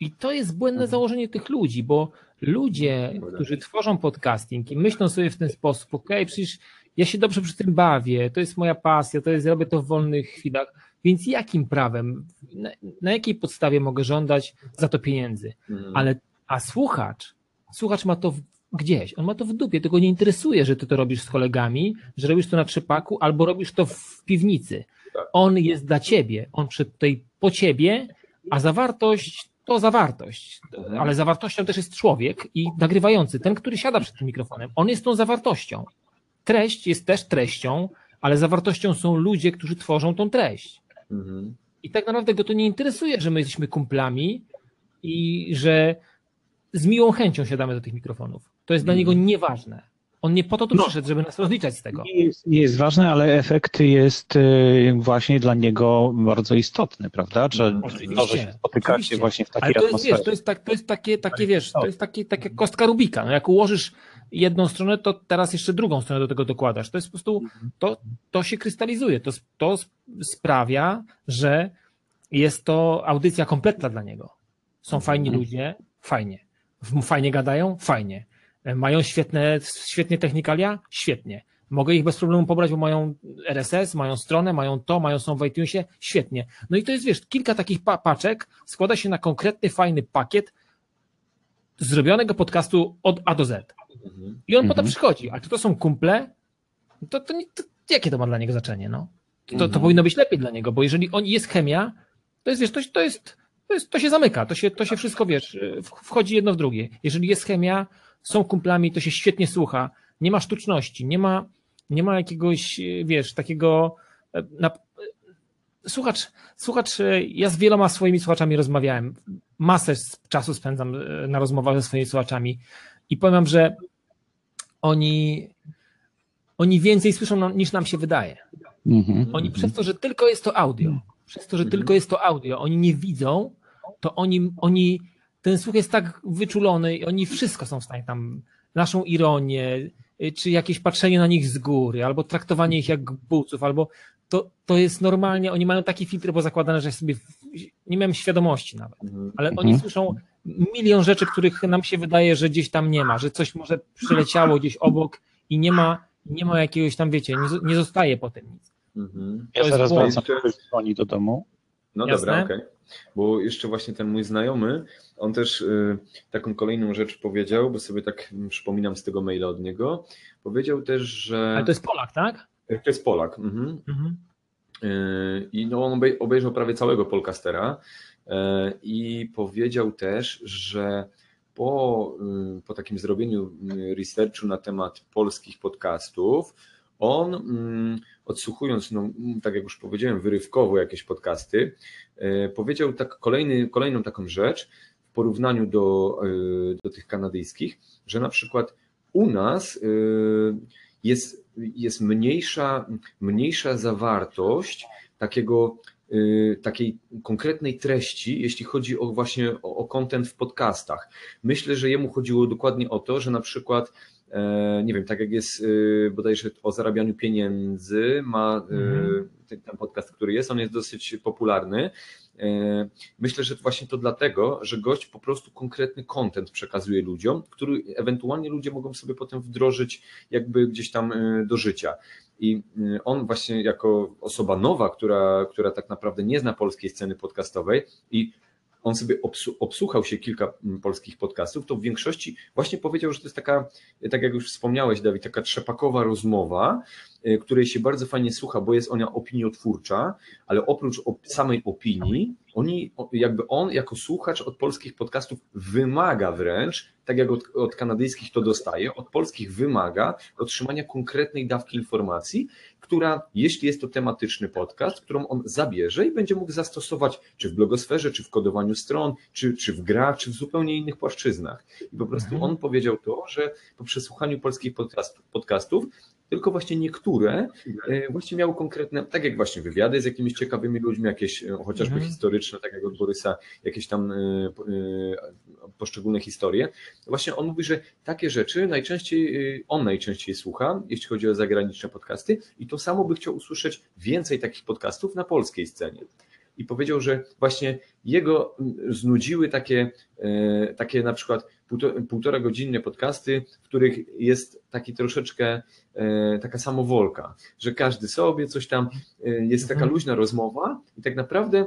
I to jest błędne założenie tych ludzi, bo ludzie, którzy tworzą podcasting i myślą sobie w ten sposób, ok, przecież ja się dobrze przy tym bawię, to jest moja pasja, to jest, robię to w wolnych chwilach, więc jakim prawem, na, na jakiej podstawie mogę żądać za to pieniędzy? Mhm. Ale, a słuchacz, słuchacz ma to w, gdzieś, on ma to w dupie, tego nie interesuje, że ty to robisz z kolegami, że robisz to na trzepaku, albo robisz to w piwnicy. Tak. On jest dla ciebie, on przed tutaj po ciebie, a zawartość to zawartość, ale zawartością też jest człowiek i nagrywający, ten, który siada przed tym mikrofonem. On jest tą zawartością. Treść jest też treścią, ale zawartością są ludzie, którzy tworzą tą treść. Mhm. I tak naprawdę go to nie interesuje, że my jesteśmy kumplami i że z miłą chęcią siadamy do tych mikrofonów. To jest dla niego mhm. nieważne. On nie po to tu no, przyszedł, żeby nas rozliczać z tego. Nie jest, nie jest ważne, ale efekt jest y, właśnie dla niego bardzo istotny, prawda? Że może się spotykacie właśnie w takiej ale to jest, Wiesz, to jest, tak, to jest takie, takie wiesz, to jest takie, takie kostka Rubika. No jak ułożysz jedną stronę, to teraz jeszcze drugą stronę do tego dokładasz. To jest po prostu, to, to się krystalizuje. To, to sprawia, że jest to audycja kompletna dla niego. Są fajni mhm. ludzie, fajnie. Fajnie gadają, fajnie mają świetne, świetnie technikalia? Świetnie. Mogę ich bez problemu pobrać, bo mają RSS, mają stronę, mają to, mają są w iTunesie. Świetnie. No i to jest, wiesz, kilka takich pa paczek składa się na konkretny, fajny pakiet zrobionego podcastu od A do Z. I on mhm. potem przychodzi. A czy to są kumple? To, to, nie, to jakie to ma dla niego znaczenie? No? To, to mhm. powinno być lepiej dla niego, bo jeżeli on jest chemia, to jest, wiesz, to, to jest, to jest, to się zamyka, to się, to się wszystko, wiesz, wchodzi jedno w drugie. Jeżeli jest chemia, są kumplami, to się świetnie słucha, nie ma sztuczności, nie ma, nie ma jakiegoś, wiesz, takiego. E, na, słuchacz, słuchacz, e, ja z wieloma swoimi słuchaczami rozmawiałem. Masę czasu spędzam e, na rozmowach ze swoimi słuchaczami i powiem, że oni, oni więcej słyszą niż nam się wydaje. Mhm. Oni przez to, że tylko jest to audio, przez to, że tylko jest to audio, oni nie widzą, to oni, oni ten słuch jest tak wyczulony i oni wszystko są w stanie tam, naszą ironię, y, czy jakieś patrzenie na nich z góry, albo traktowanie ich jak buców, albo to, to jest normalnie, oni mają taki filtr bo zakładane, że sobie nie miałem świadomości nawet, mhm. ale oni mhm. słyszą milion rzeczy, których nam się wydaje, że gdzieś tam nie ma, że coś może przyleciało gdzieś obok i nie ma, nie ma jakiegoś tam, wiecie, nie, nie zostaje po tym nic. Mhm. Ja zaraz wracam dzwoni do domu. No Jasne? dobra, okej. Okay. Bo jeszcze właśnie ten mój znajomy, on też y, taką kolejną rzecz powiedział, bo sobie tak mm, przypominam z tego maila od niego. Powiedział też, że. Ale to jest Polak, tak? To jest Polak. Mhm. Mhm. Y, I no, on obejrzał prawie całego Polcastera i powiedział też, że po, po takim zrobieniu researchu na temat polskich podcastów, on mm, odsłuchując, no, tak jak już powiedziałem, wyrywkowo jakieś podcasty, powiedział tak kolejny, kolejną taką rzecz w porównaniu do, do tych kanadyjskich, że na przykład u nas jest, jest mniejsza, mniejsza zawartość takiego takiej konkretnej treści, jeśli chodzi o właśnie o, o content w podcastach. Myślę, że jemu chodziło dokładnie o to, że na przykład e, nie wiem, tak jak jest y, bodajże o zarabianiu pieniędzy, ma y, mhm. ten, podcast, który jest, on jest dosyć popularny E, myślę, że właśnie to dlatego, że gość po prostu konkretny content przekazuje ludziom, który ewentualnie ludzie mogą sobie potem wdrożyć jakby gdzieś tam e, do życia. I e, on właśnie jako osoba nowa, która, która tak naprawdę nie zna polskiej sceny podcastowej i on sobie obsłuchał się kilka mm, polskich podcastów, to w większości właśnie powiedział, że to jest taka, tak jak już wspomniałeś, Dawid, taka trzepakowa rozmowa, której się bardzo fajnie słucha, bo jest ona opiniotwórcza, ale oprócz samej opinii, oni, jakby on jako słuchacz od polskich podcastów wymaga wręcz, tak jak od, od kanadyjskich to dostaje, od polskich wymaga otrzymania konkretnej dawki informacji, która, jeśli jest to tematyczny podcast, którą on zabierze i będzie mógł zastosować czy w blogosferze, czy w kodowaniu stron, czy, czy w grach, czy w zupełnie innych płaszczyznach. I po prostu mhm. on powiedział to, że po przesłuchaniu polskich podcastów tylko właśnie niektóre e, właśnie miały konkretne, tak jak właśnie wywiady z jakimiś ciekawymi ludźmi, jakieś e, chociażby mhm. historyczne, tak jak od Borysa, jakieś tam e, poszczególne historie. Właśnie on mówi, że takie rzeczy najczęściej, on najczęściej słucha, jeśli chodzi o zagraniczne podcasty i to samo by chciał usłyszeć więcej takich podcastów na polskiej scenie i powiedział, że właśnie jego znudziły takie, takie na przykład półtora godzinne podcasty, w których jest taki troszeczkę e, taka samowolka, że każdy sobie coś tam, e, jest taka mhm. luźna rozmowa i tak naprawdę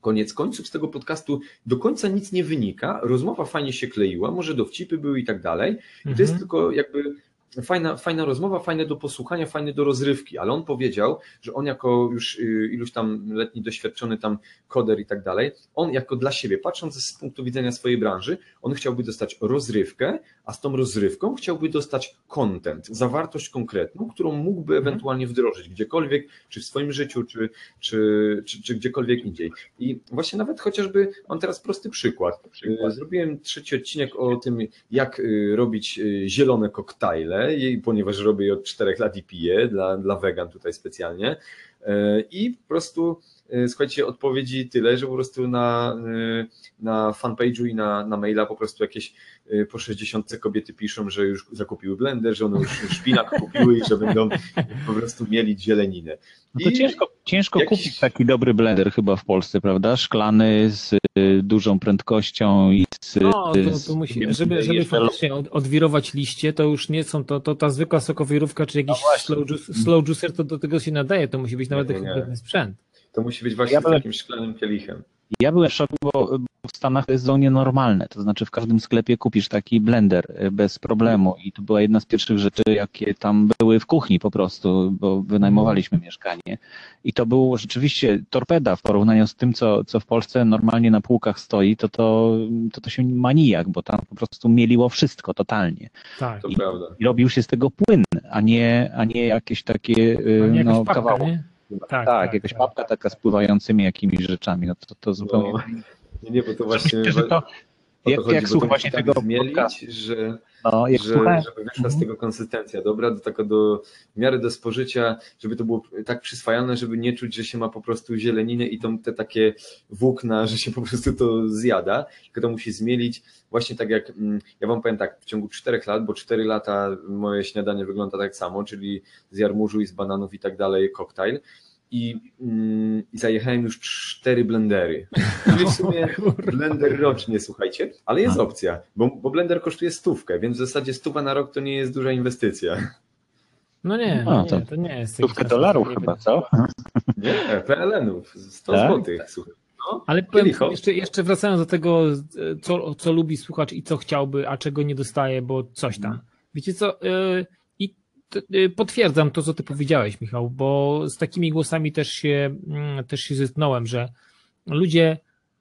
koniec końców z tego podcastu do końca nic nie wynika, rozmowa fajnie się kleiła, może dowcipy były i tak dalej i to jest mhm. tylko jakby fajna, fajna rozmowa, fajne do posłuchania, fajne do rozrywki, ale on powiedział, że on jako już y, iluś tam letni doświadczony tam koder i tak dalej, on jako dla siebie, patrząc z punktu widzenia swojej branży, on chciałby dostać rozrywkę, a z tą rozrywką chciałby dostać content, zawartość konkretną, którą mógłby mhm. ewentualnie wdrożyć gdziekolwiek, czy w swoim życiu, czy, czy, czy, czy gdziekolwiek indziej. I właśnie nawet chociażby, on teraz prosty przykład. przykład. Zrobiłem trzeci odcinek o tym, jak y, robić y, zielone koktajle, ponieważ robię je od czterech lat i piję dla, dla wegan tutaj specjalnie. E, I po prostu e, słuchajcie, odpowiedzi tyle, że po prostu na, e, na fanpage'u i na, na maila po prostu jakieś po 60 kobiety piszą, że już zakupiły blender, że one już szpinak kupiły i że będą po prostu mieli zieleninę. No to I ciężko, ciężko jakiś... kupić taki dobry blender chyba w Polsce, prawda? Szklany z dużą prędkością i z... No, to, to musi, żeby, żeby faktycznie odwirować liście, to już nie są, to, to ta zwykła sokowirówka czy jakiś no slow, juice, slow juicer, to do tego się nadaje, to musi być nawet konkretny sprzęt. To musi być właśnie ja byłem, takim szklanym kielichem. Ja byłem w szoku, bo w Stanach to jest zupełnie normalne. To znaczy w każdym sklepie kupisz taki blender e, bez problemu i to była jedna z pierwszych rzeczy, jakie tam były w kuchni po prostu, bo wynajmowaliśmy mieszkanie. I to było rzeczywiście torpeda w porównaniu z tym, co, co w Polsce normalnie na półkach stoi, to to, to, to się manijak, bo tam po prostu mieliło wszystko totalnie. Tak, to I, prawda. I robił się z tego płyn, a nie, a nie jakieś takie nie no, kawałki. Tak, tak, tak jakaś tak. papka taka z pływającymi jakimiś rzeczami, no to, to zupełnie... No, nie, nie, bo to właśnie... Myślę, że to, jak, chodzi, jak słucham właśnie tak tego zmielić, że, no, jak że, żeby wyszła z mhm. tego konsystencja. Dobra, do taka do w miarę do spożycia, żeby to było tak przyswajalne, żeby nie czuć, że się ma po prostu zieleninę i to, te takie włókna, że się po prostu to zjada, tylko to musi zmielić. Właśnie tak jak, mm, ja wam powiem tak, w ciągu czterech lat, bo cztery lata moje śniadanie wygląda tak samo, czyli z jarmużu i z bananów i tak dalej koktajl, i, mm, i zajechałem już cztery blendery. Czyli w sumie blender rocznie, słuchajcie, ale jest opcja, bo, bo blender kosztuje stówkę, więc w zasadzie stuwa na rok to nie jest duża inwestycja. No nie, no, nie to, to nie jest. Stówkę dolarów chyba, co? Nie, PLN-ów, 100 tak? złotych, słuchaj. No, Ale powiem, jeszcze, jeszcze wracając do tego, co, co lubi słuchacz i co chciałby, a czego nie dostaje, bo coś tam. Wiecie co, Y, potwierdzam to, co ty powiedziałeś, Michał, bo z takimi głosami też się, mm, też się zetknąłem, że ludzie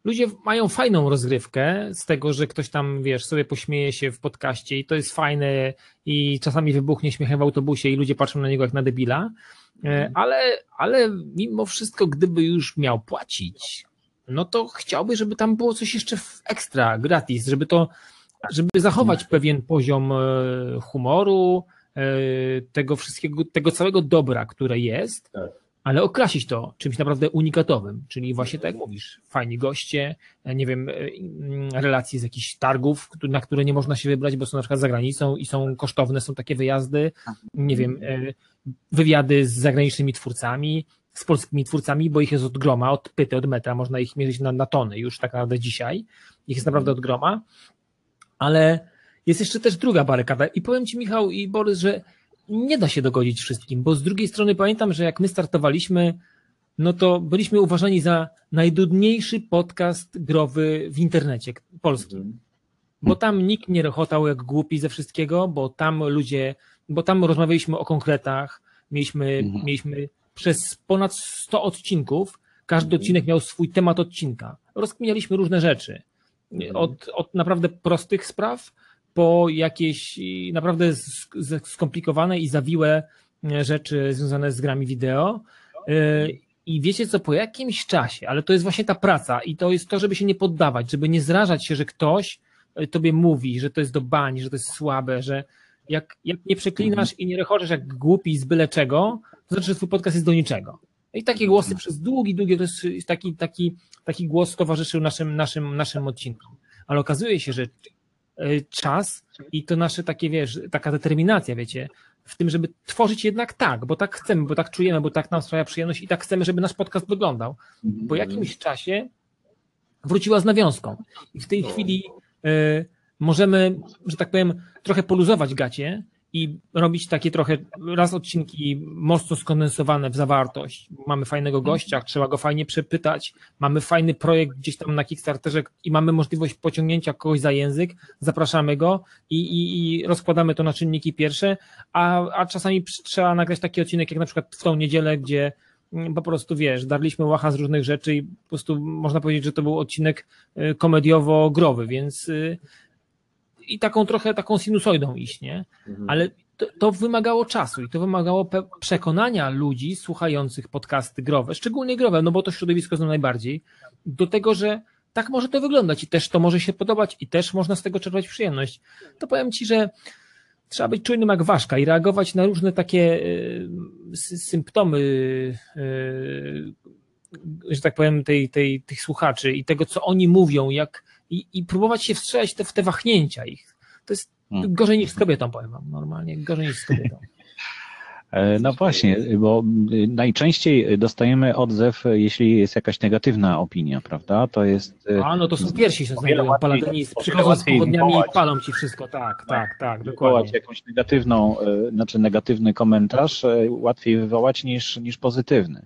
ludzie mają fajną rozgrywkę z tego, że ktoś tam, wiesz, sobie pośmieje się w podcaście i to jest fajne i czasami wybuchnie śmiechem w autobusie i ludzie patrzą na niego jak na debila, e, ale, ale mimo wszystko, gdyby już miał płacić, no to chciałby, żeby tam było coś jeszcze ekstra, gratis, żeby to, żeby zachować pewien poziom e, humoru, tego wszystkiego, tego całego dobra, które jest, tak. ale okrasić to czymś naprawdę unikatowym, czyli właśnie tak jak mówisz, fajni goście, nie wiem, mm, relacje z jakichś targów, na które nie można się wybrać, bo są na przykład za granicą i są kosztowne, są takie wyjazdy, nie wiem, e, wywiady z zagranicznymi twórcami, z polskimi twórcami, bo ich jest od groma, od pyty, od metra, można ich mierzyć na, na tony już tak naprawdę dzisiaj, ich jest naprawdę od groma, ale jest jeszcze też druga barykada i powiem Ci Michał i Borys, że nie da się dogodzić wszystkim, bo z drugiej strony pamiętam, że jak my startowaliśmy, no to byliśmy uważani za najdudniejszy podcast growy w internecie polskim. Mhm. Bo tam nikt nie rechotał jak głupi ze wszystkiego, bo tam ludzie, bo tam rozmawialiśmy o konkretach, mieliśmy, mhm. mieliśmy przez ponad 100 odcinków, każdy mhm. odcinek miał swój temat odcinka. Rozkminialiśmy różne rzeczy. Od, od naprawdę prostych spraw po jakieś naprawdę skomplikowane i zawiłe e, rzeczy związane z grami wideo. E, I wiecie co, po jakimś czasie, ale to jest właśnie ta praca i to jest to, żeby się nie poddawać, żeby nie zrażać się, że ktoś e, tobie mówi, że to jest do bani, że to jest słabe, że jak, jak nie przeklinasz i nie rechoczesz jak głupi z byle czego, to znaczy, że twój podcast jest do niczego. I takie głosy przez długi, długi, to jest taki, taki, taki głos towarzyszył naszym, naszym, naszym odcinkom. Ale okazuje się, że czas i to nasze takie, wiesz, taka determinacja, wiecie, w tym, żeby tworzyć jednak tak, bo tak chcemy, bo tak czujemy, bo tak nam sprawia przyjemność i tak chcemy, żeby nasz podcast wyglądał. Po jakimś czasie wróciła z nawiązką i w tej chwili y, możemy, że tak powiem, trochę poluzować gacie i robić takie trochę raz odcinki mocno skondensowane w zawartość. Mamy fajnego gościa, trzeba go fajnie przepytać, mamy fajny projekt gdzieś tam na Kickstarterze i mamy możliwość pociągnięcia kogoś za język, zapraszamy go i, i, i rozkładamy to na czynniki pierwsze, a, a czasami trzeba nagrać taki odcinek jak na przykład w tą niedzielę, gdzie po prostu wiesz, darliśmy łacha z różnych rzeczy i po prostu można powiedzieć, że to był odcinek y, komediowo-growy, więc y, i taką trochę taką sinusoidą iść, nie? Mhm. Ale to, to, wymagało czasu i to wymagało przekonania ludzi słuchających podcasty growe, szczególnie growe, no bo to środowisko znam najbardziej, do tego, że tak może to wyglądać i też to może się podobać i też można z tego czerpać przyjemność. To powiem Ci, że trzeba być czujnym jak ważka i reagować na różne takie y, symptomy, y, że tak powiem, tej, tej, tych słuchaczy i tego, co oni mówią, jak, i, i próbować się wstrzelić te, w te wahnięcia ich. To jest hmm. gorzej niż z kobietą, powiem wam, normalnie gorzej niż z kobietą. E, no właśnie, bo najczęściej dostajemy odzew, jeśli jest jakaś negatywna opinia, prawda? To jest. E, A no to są pierwsi się znajdują, paladyni przychodzą z pochodniami i palą ci wszystko, tak, tak, tak, dokładnie. jakąś negatywną, e, znaczy negatywny komentarz łatwiej wywołać niż, niż pozytywny.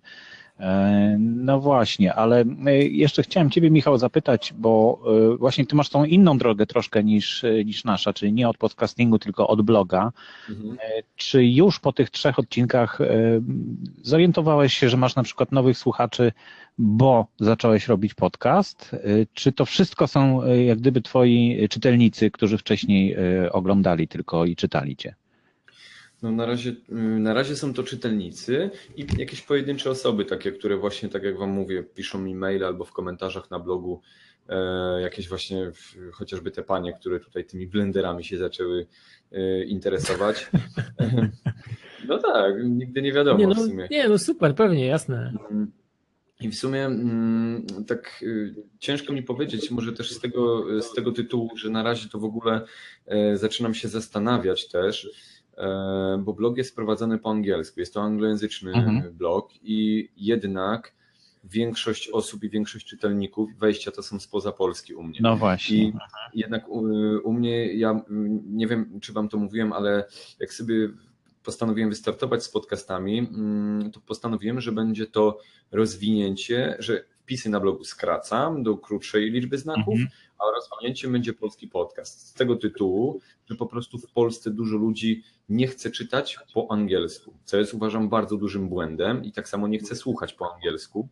E, no właśnie, ale e, jeszcze chciałem Ciebie, Michał, zapytać, bo e, właśnie Ty masz tą inną drogę troszkę niż, niż nasza, czyli nie od podcastingu, tylko od bloga. Mhm. Czy już po tych trzech odcinkach zorientowałeś się, że masz na przykład nowych słuchaczy, bo zacząłeś robić podcast? Czy to wszystko są jak gdyby Twoi czytelnicy, którzy wcześniej oglądali tylko i czytali Cię? No na razie, na razie są to czytelnicy i jakieś pojedyncze osoby, takie, które właśnie, tak jak Wam mówię, piszą mi maile albo w komentarzach na blogu, e, jakieś właśnie chociażby te panie, które tutaj tymi blenderami się zaczęły e, interesować. No tak, nigdy nie wiadomo nie, no, w sumie. Nie, no super, pewnie, jasne. I w sumie mm, tak y, ciężko mi powiedzieć, może też z tego, z tego tytułu, że na razie to w ogóle e, zaczynam się zastanawiać też, bo blog jest prowadzony po angielsku, jest to anglojęzyczny mhm. blog i jednak większość osób i większość czytelników wejścia to są spoza Polski u mnie. No właśnie. I jednak u, u, mnie, ja nie wiem, czy wam to mówiłem, ale jak sobie postanowiłem wystartować z podcastami, mm, to postanowiłem, że będzie to rozwinięcie, że wpisy na blogu skracam do krótszej liczby znaków, mhm. A rozwinięciem będzie polski podcast. Z tego tytułu, że po prostu w Polsce dużo ludzi nie chce czytać po angielsku, co jest uważam bardzo dużym błędem i tak samo nie chce słuchać po angielsku.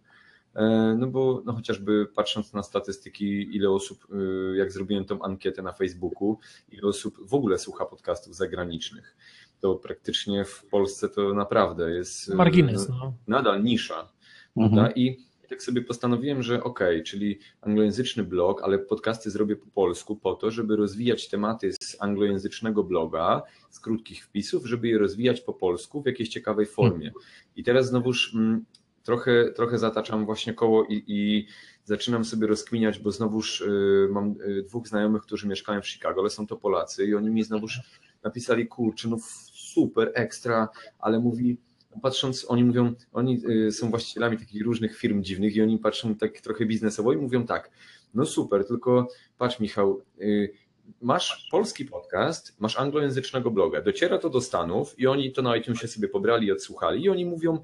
E, no bo no chociażby patrząc na statystyki, ile osób, e, jak zrobiłem tą ankietę na Facebooku, ile osób w ogóle słucha podcastów zagranicznych, to praktycznie w Polsce to naprawdę jest margines, no. nadal nisza. Mhm. I tak sobie postanowiłem, że ok, czyli anglojęzyczny blog, ale podcasty zrobię po polsku po to, żeby rozwijać tematy z anglojęzycznego bloga, z krótkich wpisów, żeby je rozwijać po polsku w jakiejś ciekawej formie. I teraz znowuż mm, trochę, trochę zataczam właśnie koło i, i zaczynam sobie rozkminiać, bo znowuż y, mam y, dwóch znajomych, którzy mieszkają w Chicago, ale są to Polacy i oni mi znowuż napisali, kurczę, no super, ekstra, ale mówi, patrząc, oni mówią, oni y, są właścicielami takich różnych firm dziwnych i oni patrzą tak trochę biznesowo i mówią tak, no super, tylko patrz Michał, y, masz polski podcast, masz anglojęzycznego bloga, dociera to do Stanów i oni to na iTunesie sobie pobrali i odsłuchali i oni mówią,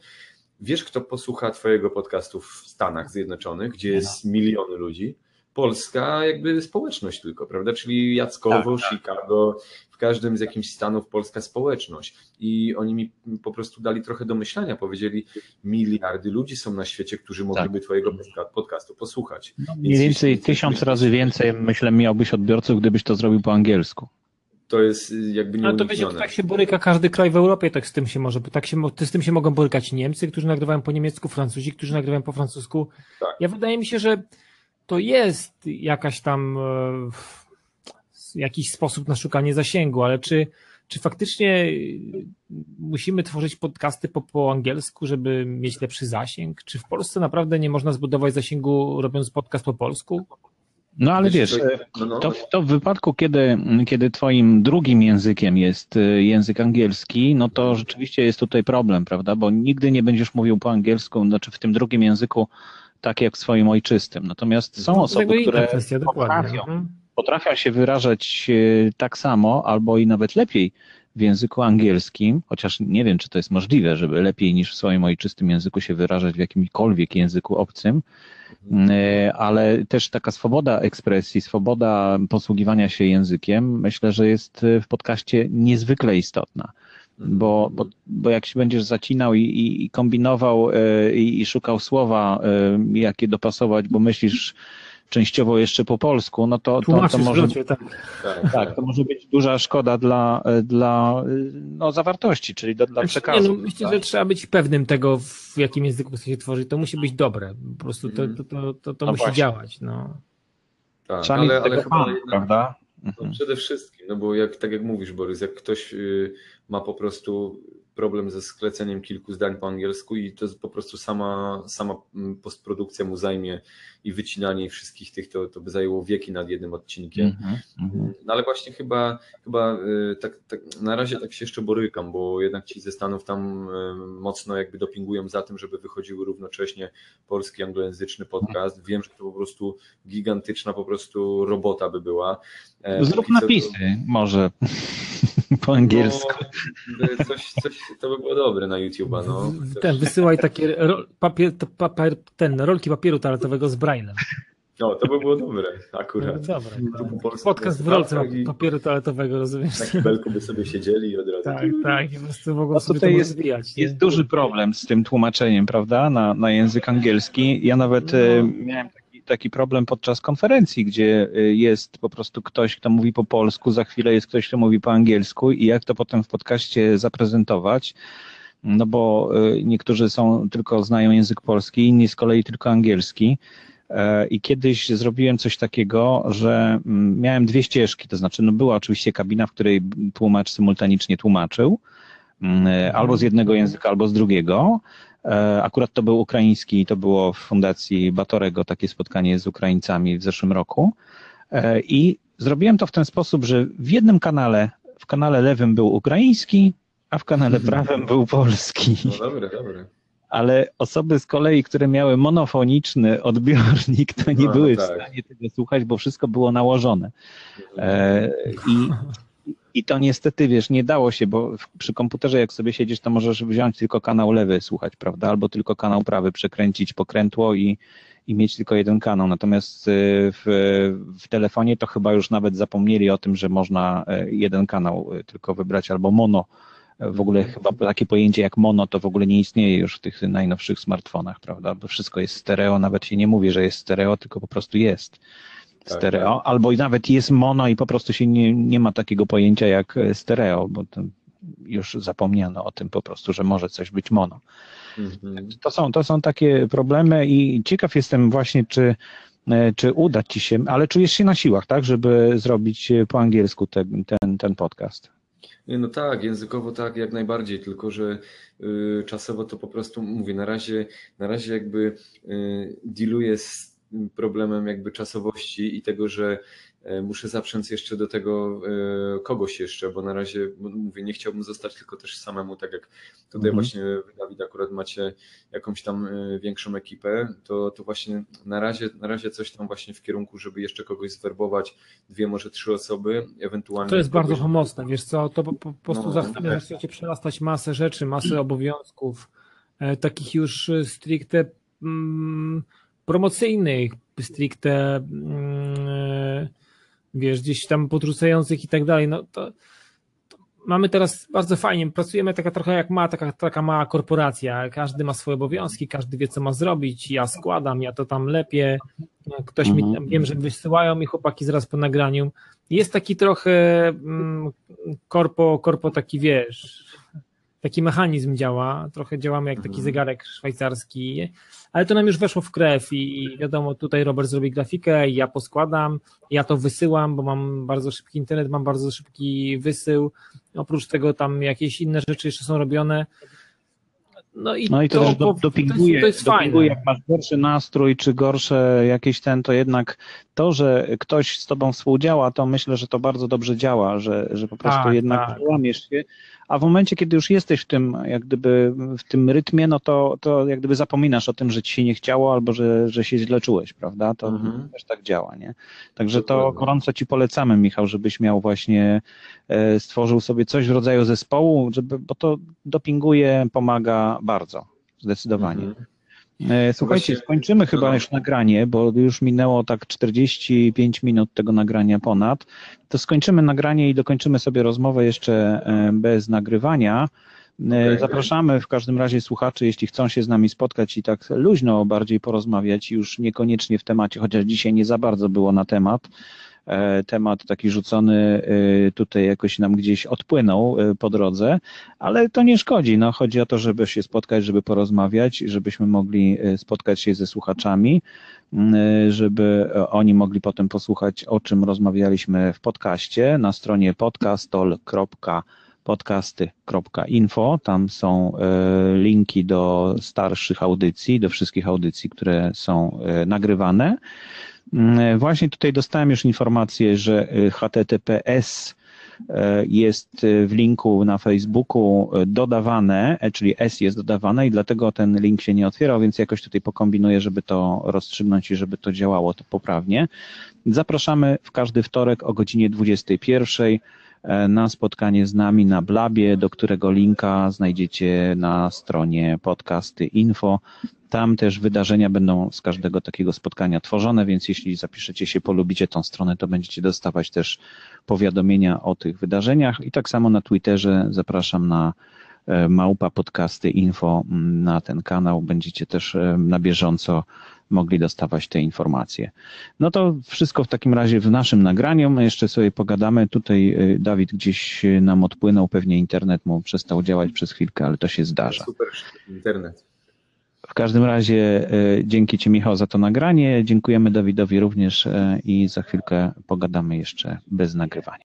wiesz kto posłucha twojego podcastu w Stanach Zjednoczonych, gdzie jest miliony ludzi? Polska jakby społeczność tylko, prawda? Czyli Jackowo, tak, tak. Chicago, w każdym z jakichś stanów polska społeczność. I oni mi po prostu dali trochę do myślenia, powiedzieli, miliardy ludzi są na świecie, którzy mogliby tak. twojego podcastu posłuchać. No, mniej więcej tysiąc razy więcej, myślę, miałbyś odbiorców, gdybyś to zrobił po angielsku to jest jakby nie. Ale to wiecie, to tak się boryka każdy kraj w Europie, tak z tym się może, tak się, z tym się mogą borykać Niemcy, którzy nagrywają po niemiecku, Francuzi, którzy nagrywają po francusku. Tak. Ja wydaje mi się, że to jest jakaś tam e, jakiś sposób na szukanie zasięgu, ale czy, czy faktycznie musimy tworzyć podcasty po, po angielsku, żeby mieć lepszy zasięg? Czy w Polsce naprawdę nie można zbudować zasięgu robiąc podcast po polsku? No ale wiesz, no, no. to, to w wypadku, kiedy, kiedy twoim drugim językiem jest e, język angielski, no to rzeczywiście jest tutaj problem, prawda? Bo nigdy nie będziesz mówił po angielsku, znaczy w tym drugim języku tak jak w swoim ojczystym. Natomiast są osoby, które potrafią, mhm. Potrafią się wyrażać e, tak samo albo i nawet lepiej w języku angielskim, chociaż nie wiem, czy to jest możliwe, żeby lepiej niż w swoim ojczystym języku się wyrażać w jakimkolwiek języku obcym, mhm. e, ale też taka swoboda ekspresji, swoboda posługiwania się językiem, myślę, że jest w podcaście niezwykle istotna. Bo, bo, bo jak się będziesz zacinał i, i, i kombinował e, i, i, szukał słowa, e, jakie dopasować, bo myślisz częściowo jeszcze po polsku, no to, to, to może, tak. Tak, tak. to może być duża szkoda dla, e, dla no, zawartości, czyli do, dla przekazu. Nie, no, myślę, tak? że trzeba być pewnym tego, w jakim języku chce się tworzyć. To musi być dobre. Po prostu to, to, to, to, to no musi właśnie. działać. No. Tak, Trzeba ale, ale chyba, prawda? No, mhm. przede wszystkim, no bo jak, tak jak mówisz Borys, jak ktoś y, ma po prostu problem ze skleceniem kilku zdań po angielsku i to jest po prostu sama, sama mm, postprodukcja mu zajmie i wycinanie wszystkich tych, to, to by zajęło wieki nad jednym odcinkiem. Mm -hmm. No ale właśnie chyba, chyba y, tak, tak, na razie tak się jeszcze borykam, bo jednak ci ze Stanów tam y, mocno jakby dopingują za tym, żeby wychodziły równocześnie polski, anglojęzyczny podcast. Wiem, że to po prostu gigantyczna po prostu robota by była. E, Zrób napisy to... może po angielsku. No, coś, coś, to by było dobre na YouTube'a. No. Ten, wysyłaj takie papier, papier, ten, rolki papieru toaletowego z Braille'em. No, to by było dobre, akurat. No, dobre. Podcast w rolce papieru toaletowego, rozumiesz? Na kibelku by sobie siedzieli i od razu... Tak, tak, i po prostu mogą no sobie tutaj jest, rozwijać. Jest duży problem z tym tłumaczeniem, prawda, na, na język angielski. Ja nawet no. E, miałem taki, problem podczas konferencji, gdzie e, jest po prostu ktoś, kto mówi po polsku, za chwilę jest ktoś, kto mówi po angielsku i jak to potem w podcaście zaprezentować, no bo e, niektórzy są tylko znają język polski, inni z kolei tylko angielski. E, I kiedyś zrobiłem coś takiego, że mm, miałem dwie ścieżki, to znaczy no była oczywiście kabina, w której tłumacz symultanicznie tłumaczył, mm, albo z jednego języka, albo z drugiego. E, akurat to był ukraiński i to było w Fundacji Batorego takie spotkanie z Ukraińcami w zeszłym roku. I zrobiłem to w ten sposób, że w jednym kanale, w kanale lewym był ukraiński, a w kanale prawym był polski. No dobre, dobre ale osoby z kolei, które miały monofoniczny odbiornik, to nie no, były tak. w stanie tego słuchać, bo wszystko było nałożone. E, i, I to niestety, wiesz, nie dało się, bo przy komputerze jak sobie siedzisz, to możesz wziąć tylko kanał lewy słuchać, prawda, albo tylko kanał prawy, przekręcić pokrętło i, i mieć tylko jeden kanał. Natomiast e, w, w telefonie to chyba już nawet zapomnieli o tym, że można e, jeden kanał tylko wybrać albo mono W ogóle chyba takie pojęcie jak mono to w ogóle nie istnieje już w tych najnowszych smartfonach, prawda? Bo wszystko jest stereo, nawet się nie mówi, że jest stereo, tylko po prostu jest Tak, stereo, albo nawet jest mono i po prostu się nie, nie ma takiego pojęcia jak stereo, bo już zapomniano o tym po prostu, że może coś być mono. Mhm. To są, to są takie problemy i ciekaw jestem właśnie, czy, e, czy uda ci się, ale czujesz się na siłach, tak, żeby zrobić po angielsku ten, ten, ten podcast. Nie, no tak, językowo tak, jak najbardziej, tylko że y, czasowo to po prostu mówię, na razie, na razie jakby y, dealuję z problemem jakby czasowości i tego, że e, muszę zaprząc jeszcze do tego e, kogoś jeszcze, bo na razie mówię, nie chciałbym zostać tylko też samemu, tak jak tutaj Mhm. właśnie Dawid akurat macie jakąś tam e, większą ekipę, to, to właśnie na razie, na razie coś tam właśnie w kierunku, żeby jeszcze kogoś zwerbować, dwie, może trzy osoby, ewentualnie To jest bardzo kogoś- pomocne, wiesz co, to po, po prostu No, za chwilę tak. zaczniecie przerastać masę rzeczy, masę obowiązków, takich już stricte mm, promocyjnych, stricte mm, wiesz, gdzieś tam podrzucających i tak dalej, no to, to mamy teraz bardzo fajnie, pracujemy taka trochę jak ma, taka, taka mała korporacja, każdy ma swoje obowiązki, każdy wie co ma zrobić, ja składam, ja to tam lepiej, ktoś mi, Mhm. wiem, że wysyłają mi chłopaki zaraz po nagraniu, jest taki trochę mm, korpo, korpo taki wiesz, taki mechanizm działa, trochę działamy jak taki Mhm. zegarek szwajcarski, ale to nam już weszło w krew i wiadomo, tutaj Robert zrobi grafikę, ja poskładam, ja to wysyłam, bo mam bardzo szybki internet, mam bardzo szybki wysył, oprócz tego tam jakieś inne rzeczy jeszcze są robione. No i, No i to, też do, dopinguje, to jest, to jest dopinguje, fajne. jak masz gorszy nastrój, czy gorsze jakieś ten, to jednak to, że ktoś z tobą współdziała, to myślę, że to bardzo dobrze działa, że, że po prostu Tak, jednak tak. łamiesz się, a w momencie, kiedy już jesteś w tym, jak gdyby w tym rytmie, no to, to jak gdyby zapominasz o tym, że ci się nie chciało, albo że, że się źle czułeś, prawda? To Mhm. też tak działa, nie? Także to gorąco ci polecamy, Michał, żebyś miał właśnie, e, stworzył sobie coś w rodzaju zespołu, żeby, bo to dopinguje, pomaga bardzo, zdecydowanie. Mhm. E, Słuchajcie, Właśnie- skończymy chyba już nagranie, bo już minęło tak 45 minut tego nagrania ponad. To skończymy nagranie i dokończymy sobie rozmowę jeszcze e, bez nagrywania. E. Zapraszamy w każdym razie słuchaczy, jeśli chcą się z nami spotkać i tak luźno bardziej porozmawiać, już niekoniecznie w temacie, chociaż dzisiaj nie za bardzo było na temat. E, Temat taki rzucony e, tutaj jakoś nam gdzieś odpłynął e, po drodze, ale to nie szkodzi. No, chodzi o to, żeby się spotkać, żeby porozmawiać, żebyśmy mogli spotkać się ze słuchaczami, żeby oni mogli potem posłuchać, o czym rozmawialiśmy w podcaście na stronie podcastol.podcasty.info. Tam są linki do starszych audycji, do wszystkich audycji, które są nagrywane. Mm, Właśnie tutaj dostałem już informację, że y, HTTPS e, jest y, w linku na Facebooku dodawane, e, czyli S jest dodawane i dlatego ten link się nie otwierał, więc jakoś tutaj pokombinuję, żeby to rozstrzygnąć i żeby to działało to poprawnie. Zapraszamy w każdy wtorek o godzinie 21 e, na spotkanie z nami na Blabie, do którego linka znajdziecie na stronie podcasty info. Tam też wydarzenia będą z każdego takiego spotkania tworzone, więc jeśli zapiszecie się, polubicie tą stronę, to będziecie dostawać też powiadomienia o tych wydarzeniach. I tak samo na Twitterze zapraszam na e, małpa podcasty info m, na ten kanał. Będziecie też e, na bieżąco mogli dostawać te informacje. No to wszystko w takim razie w naszym nagraniu. Jeszcze sobie pogadamy. Tutaj e, Dawid gdzieś e, nam odpłynął, pewnie internet mu przestał działać przez chwilkę, ale to się zdarza. Super internet. W każdym razie e, dzięki Ci Michał za to nagranie, dziękujemy Dawidowi również i za chwilkę pogadamy jeszcze bez nagrywania.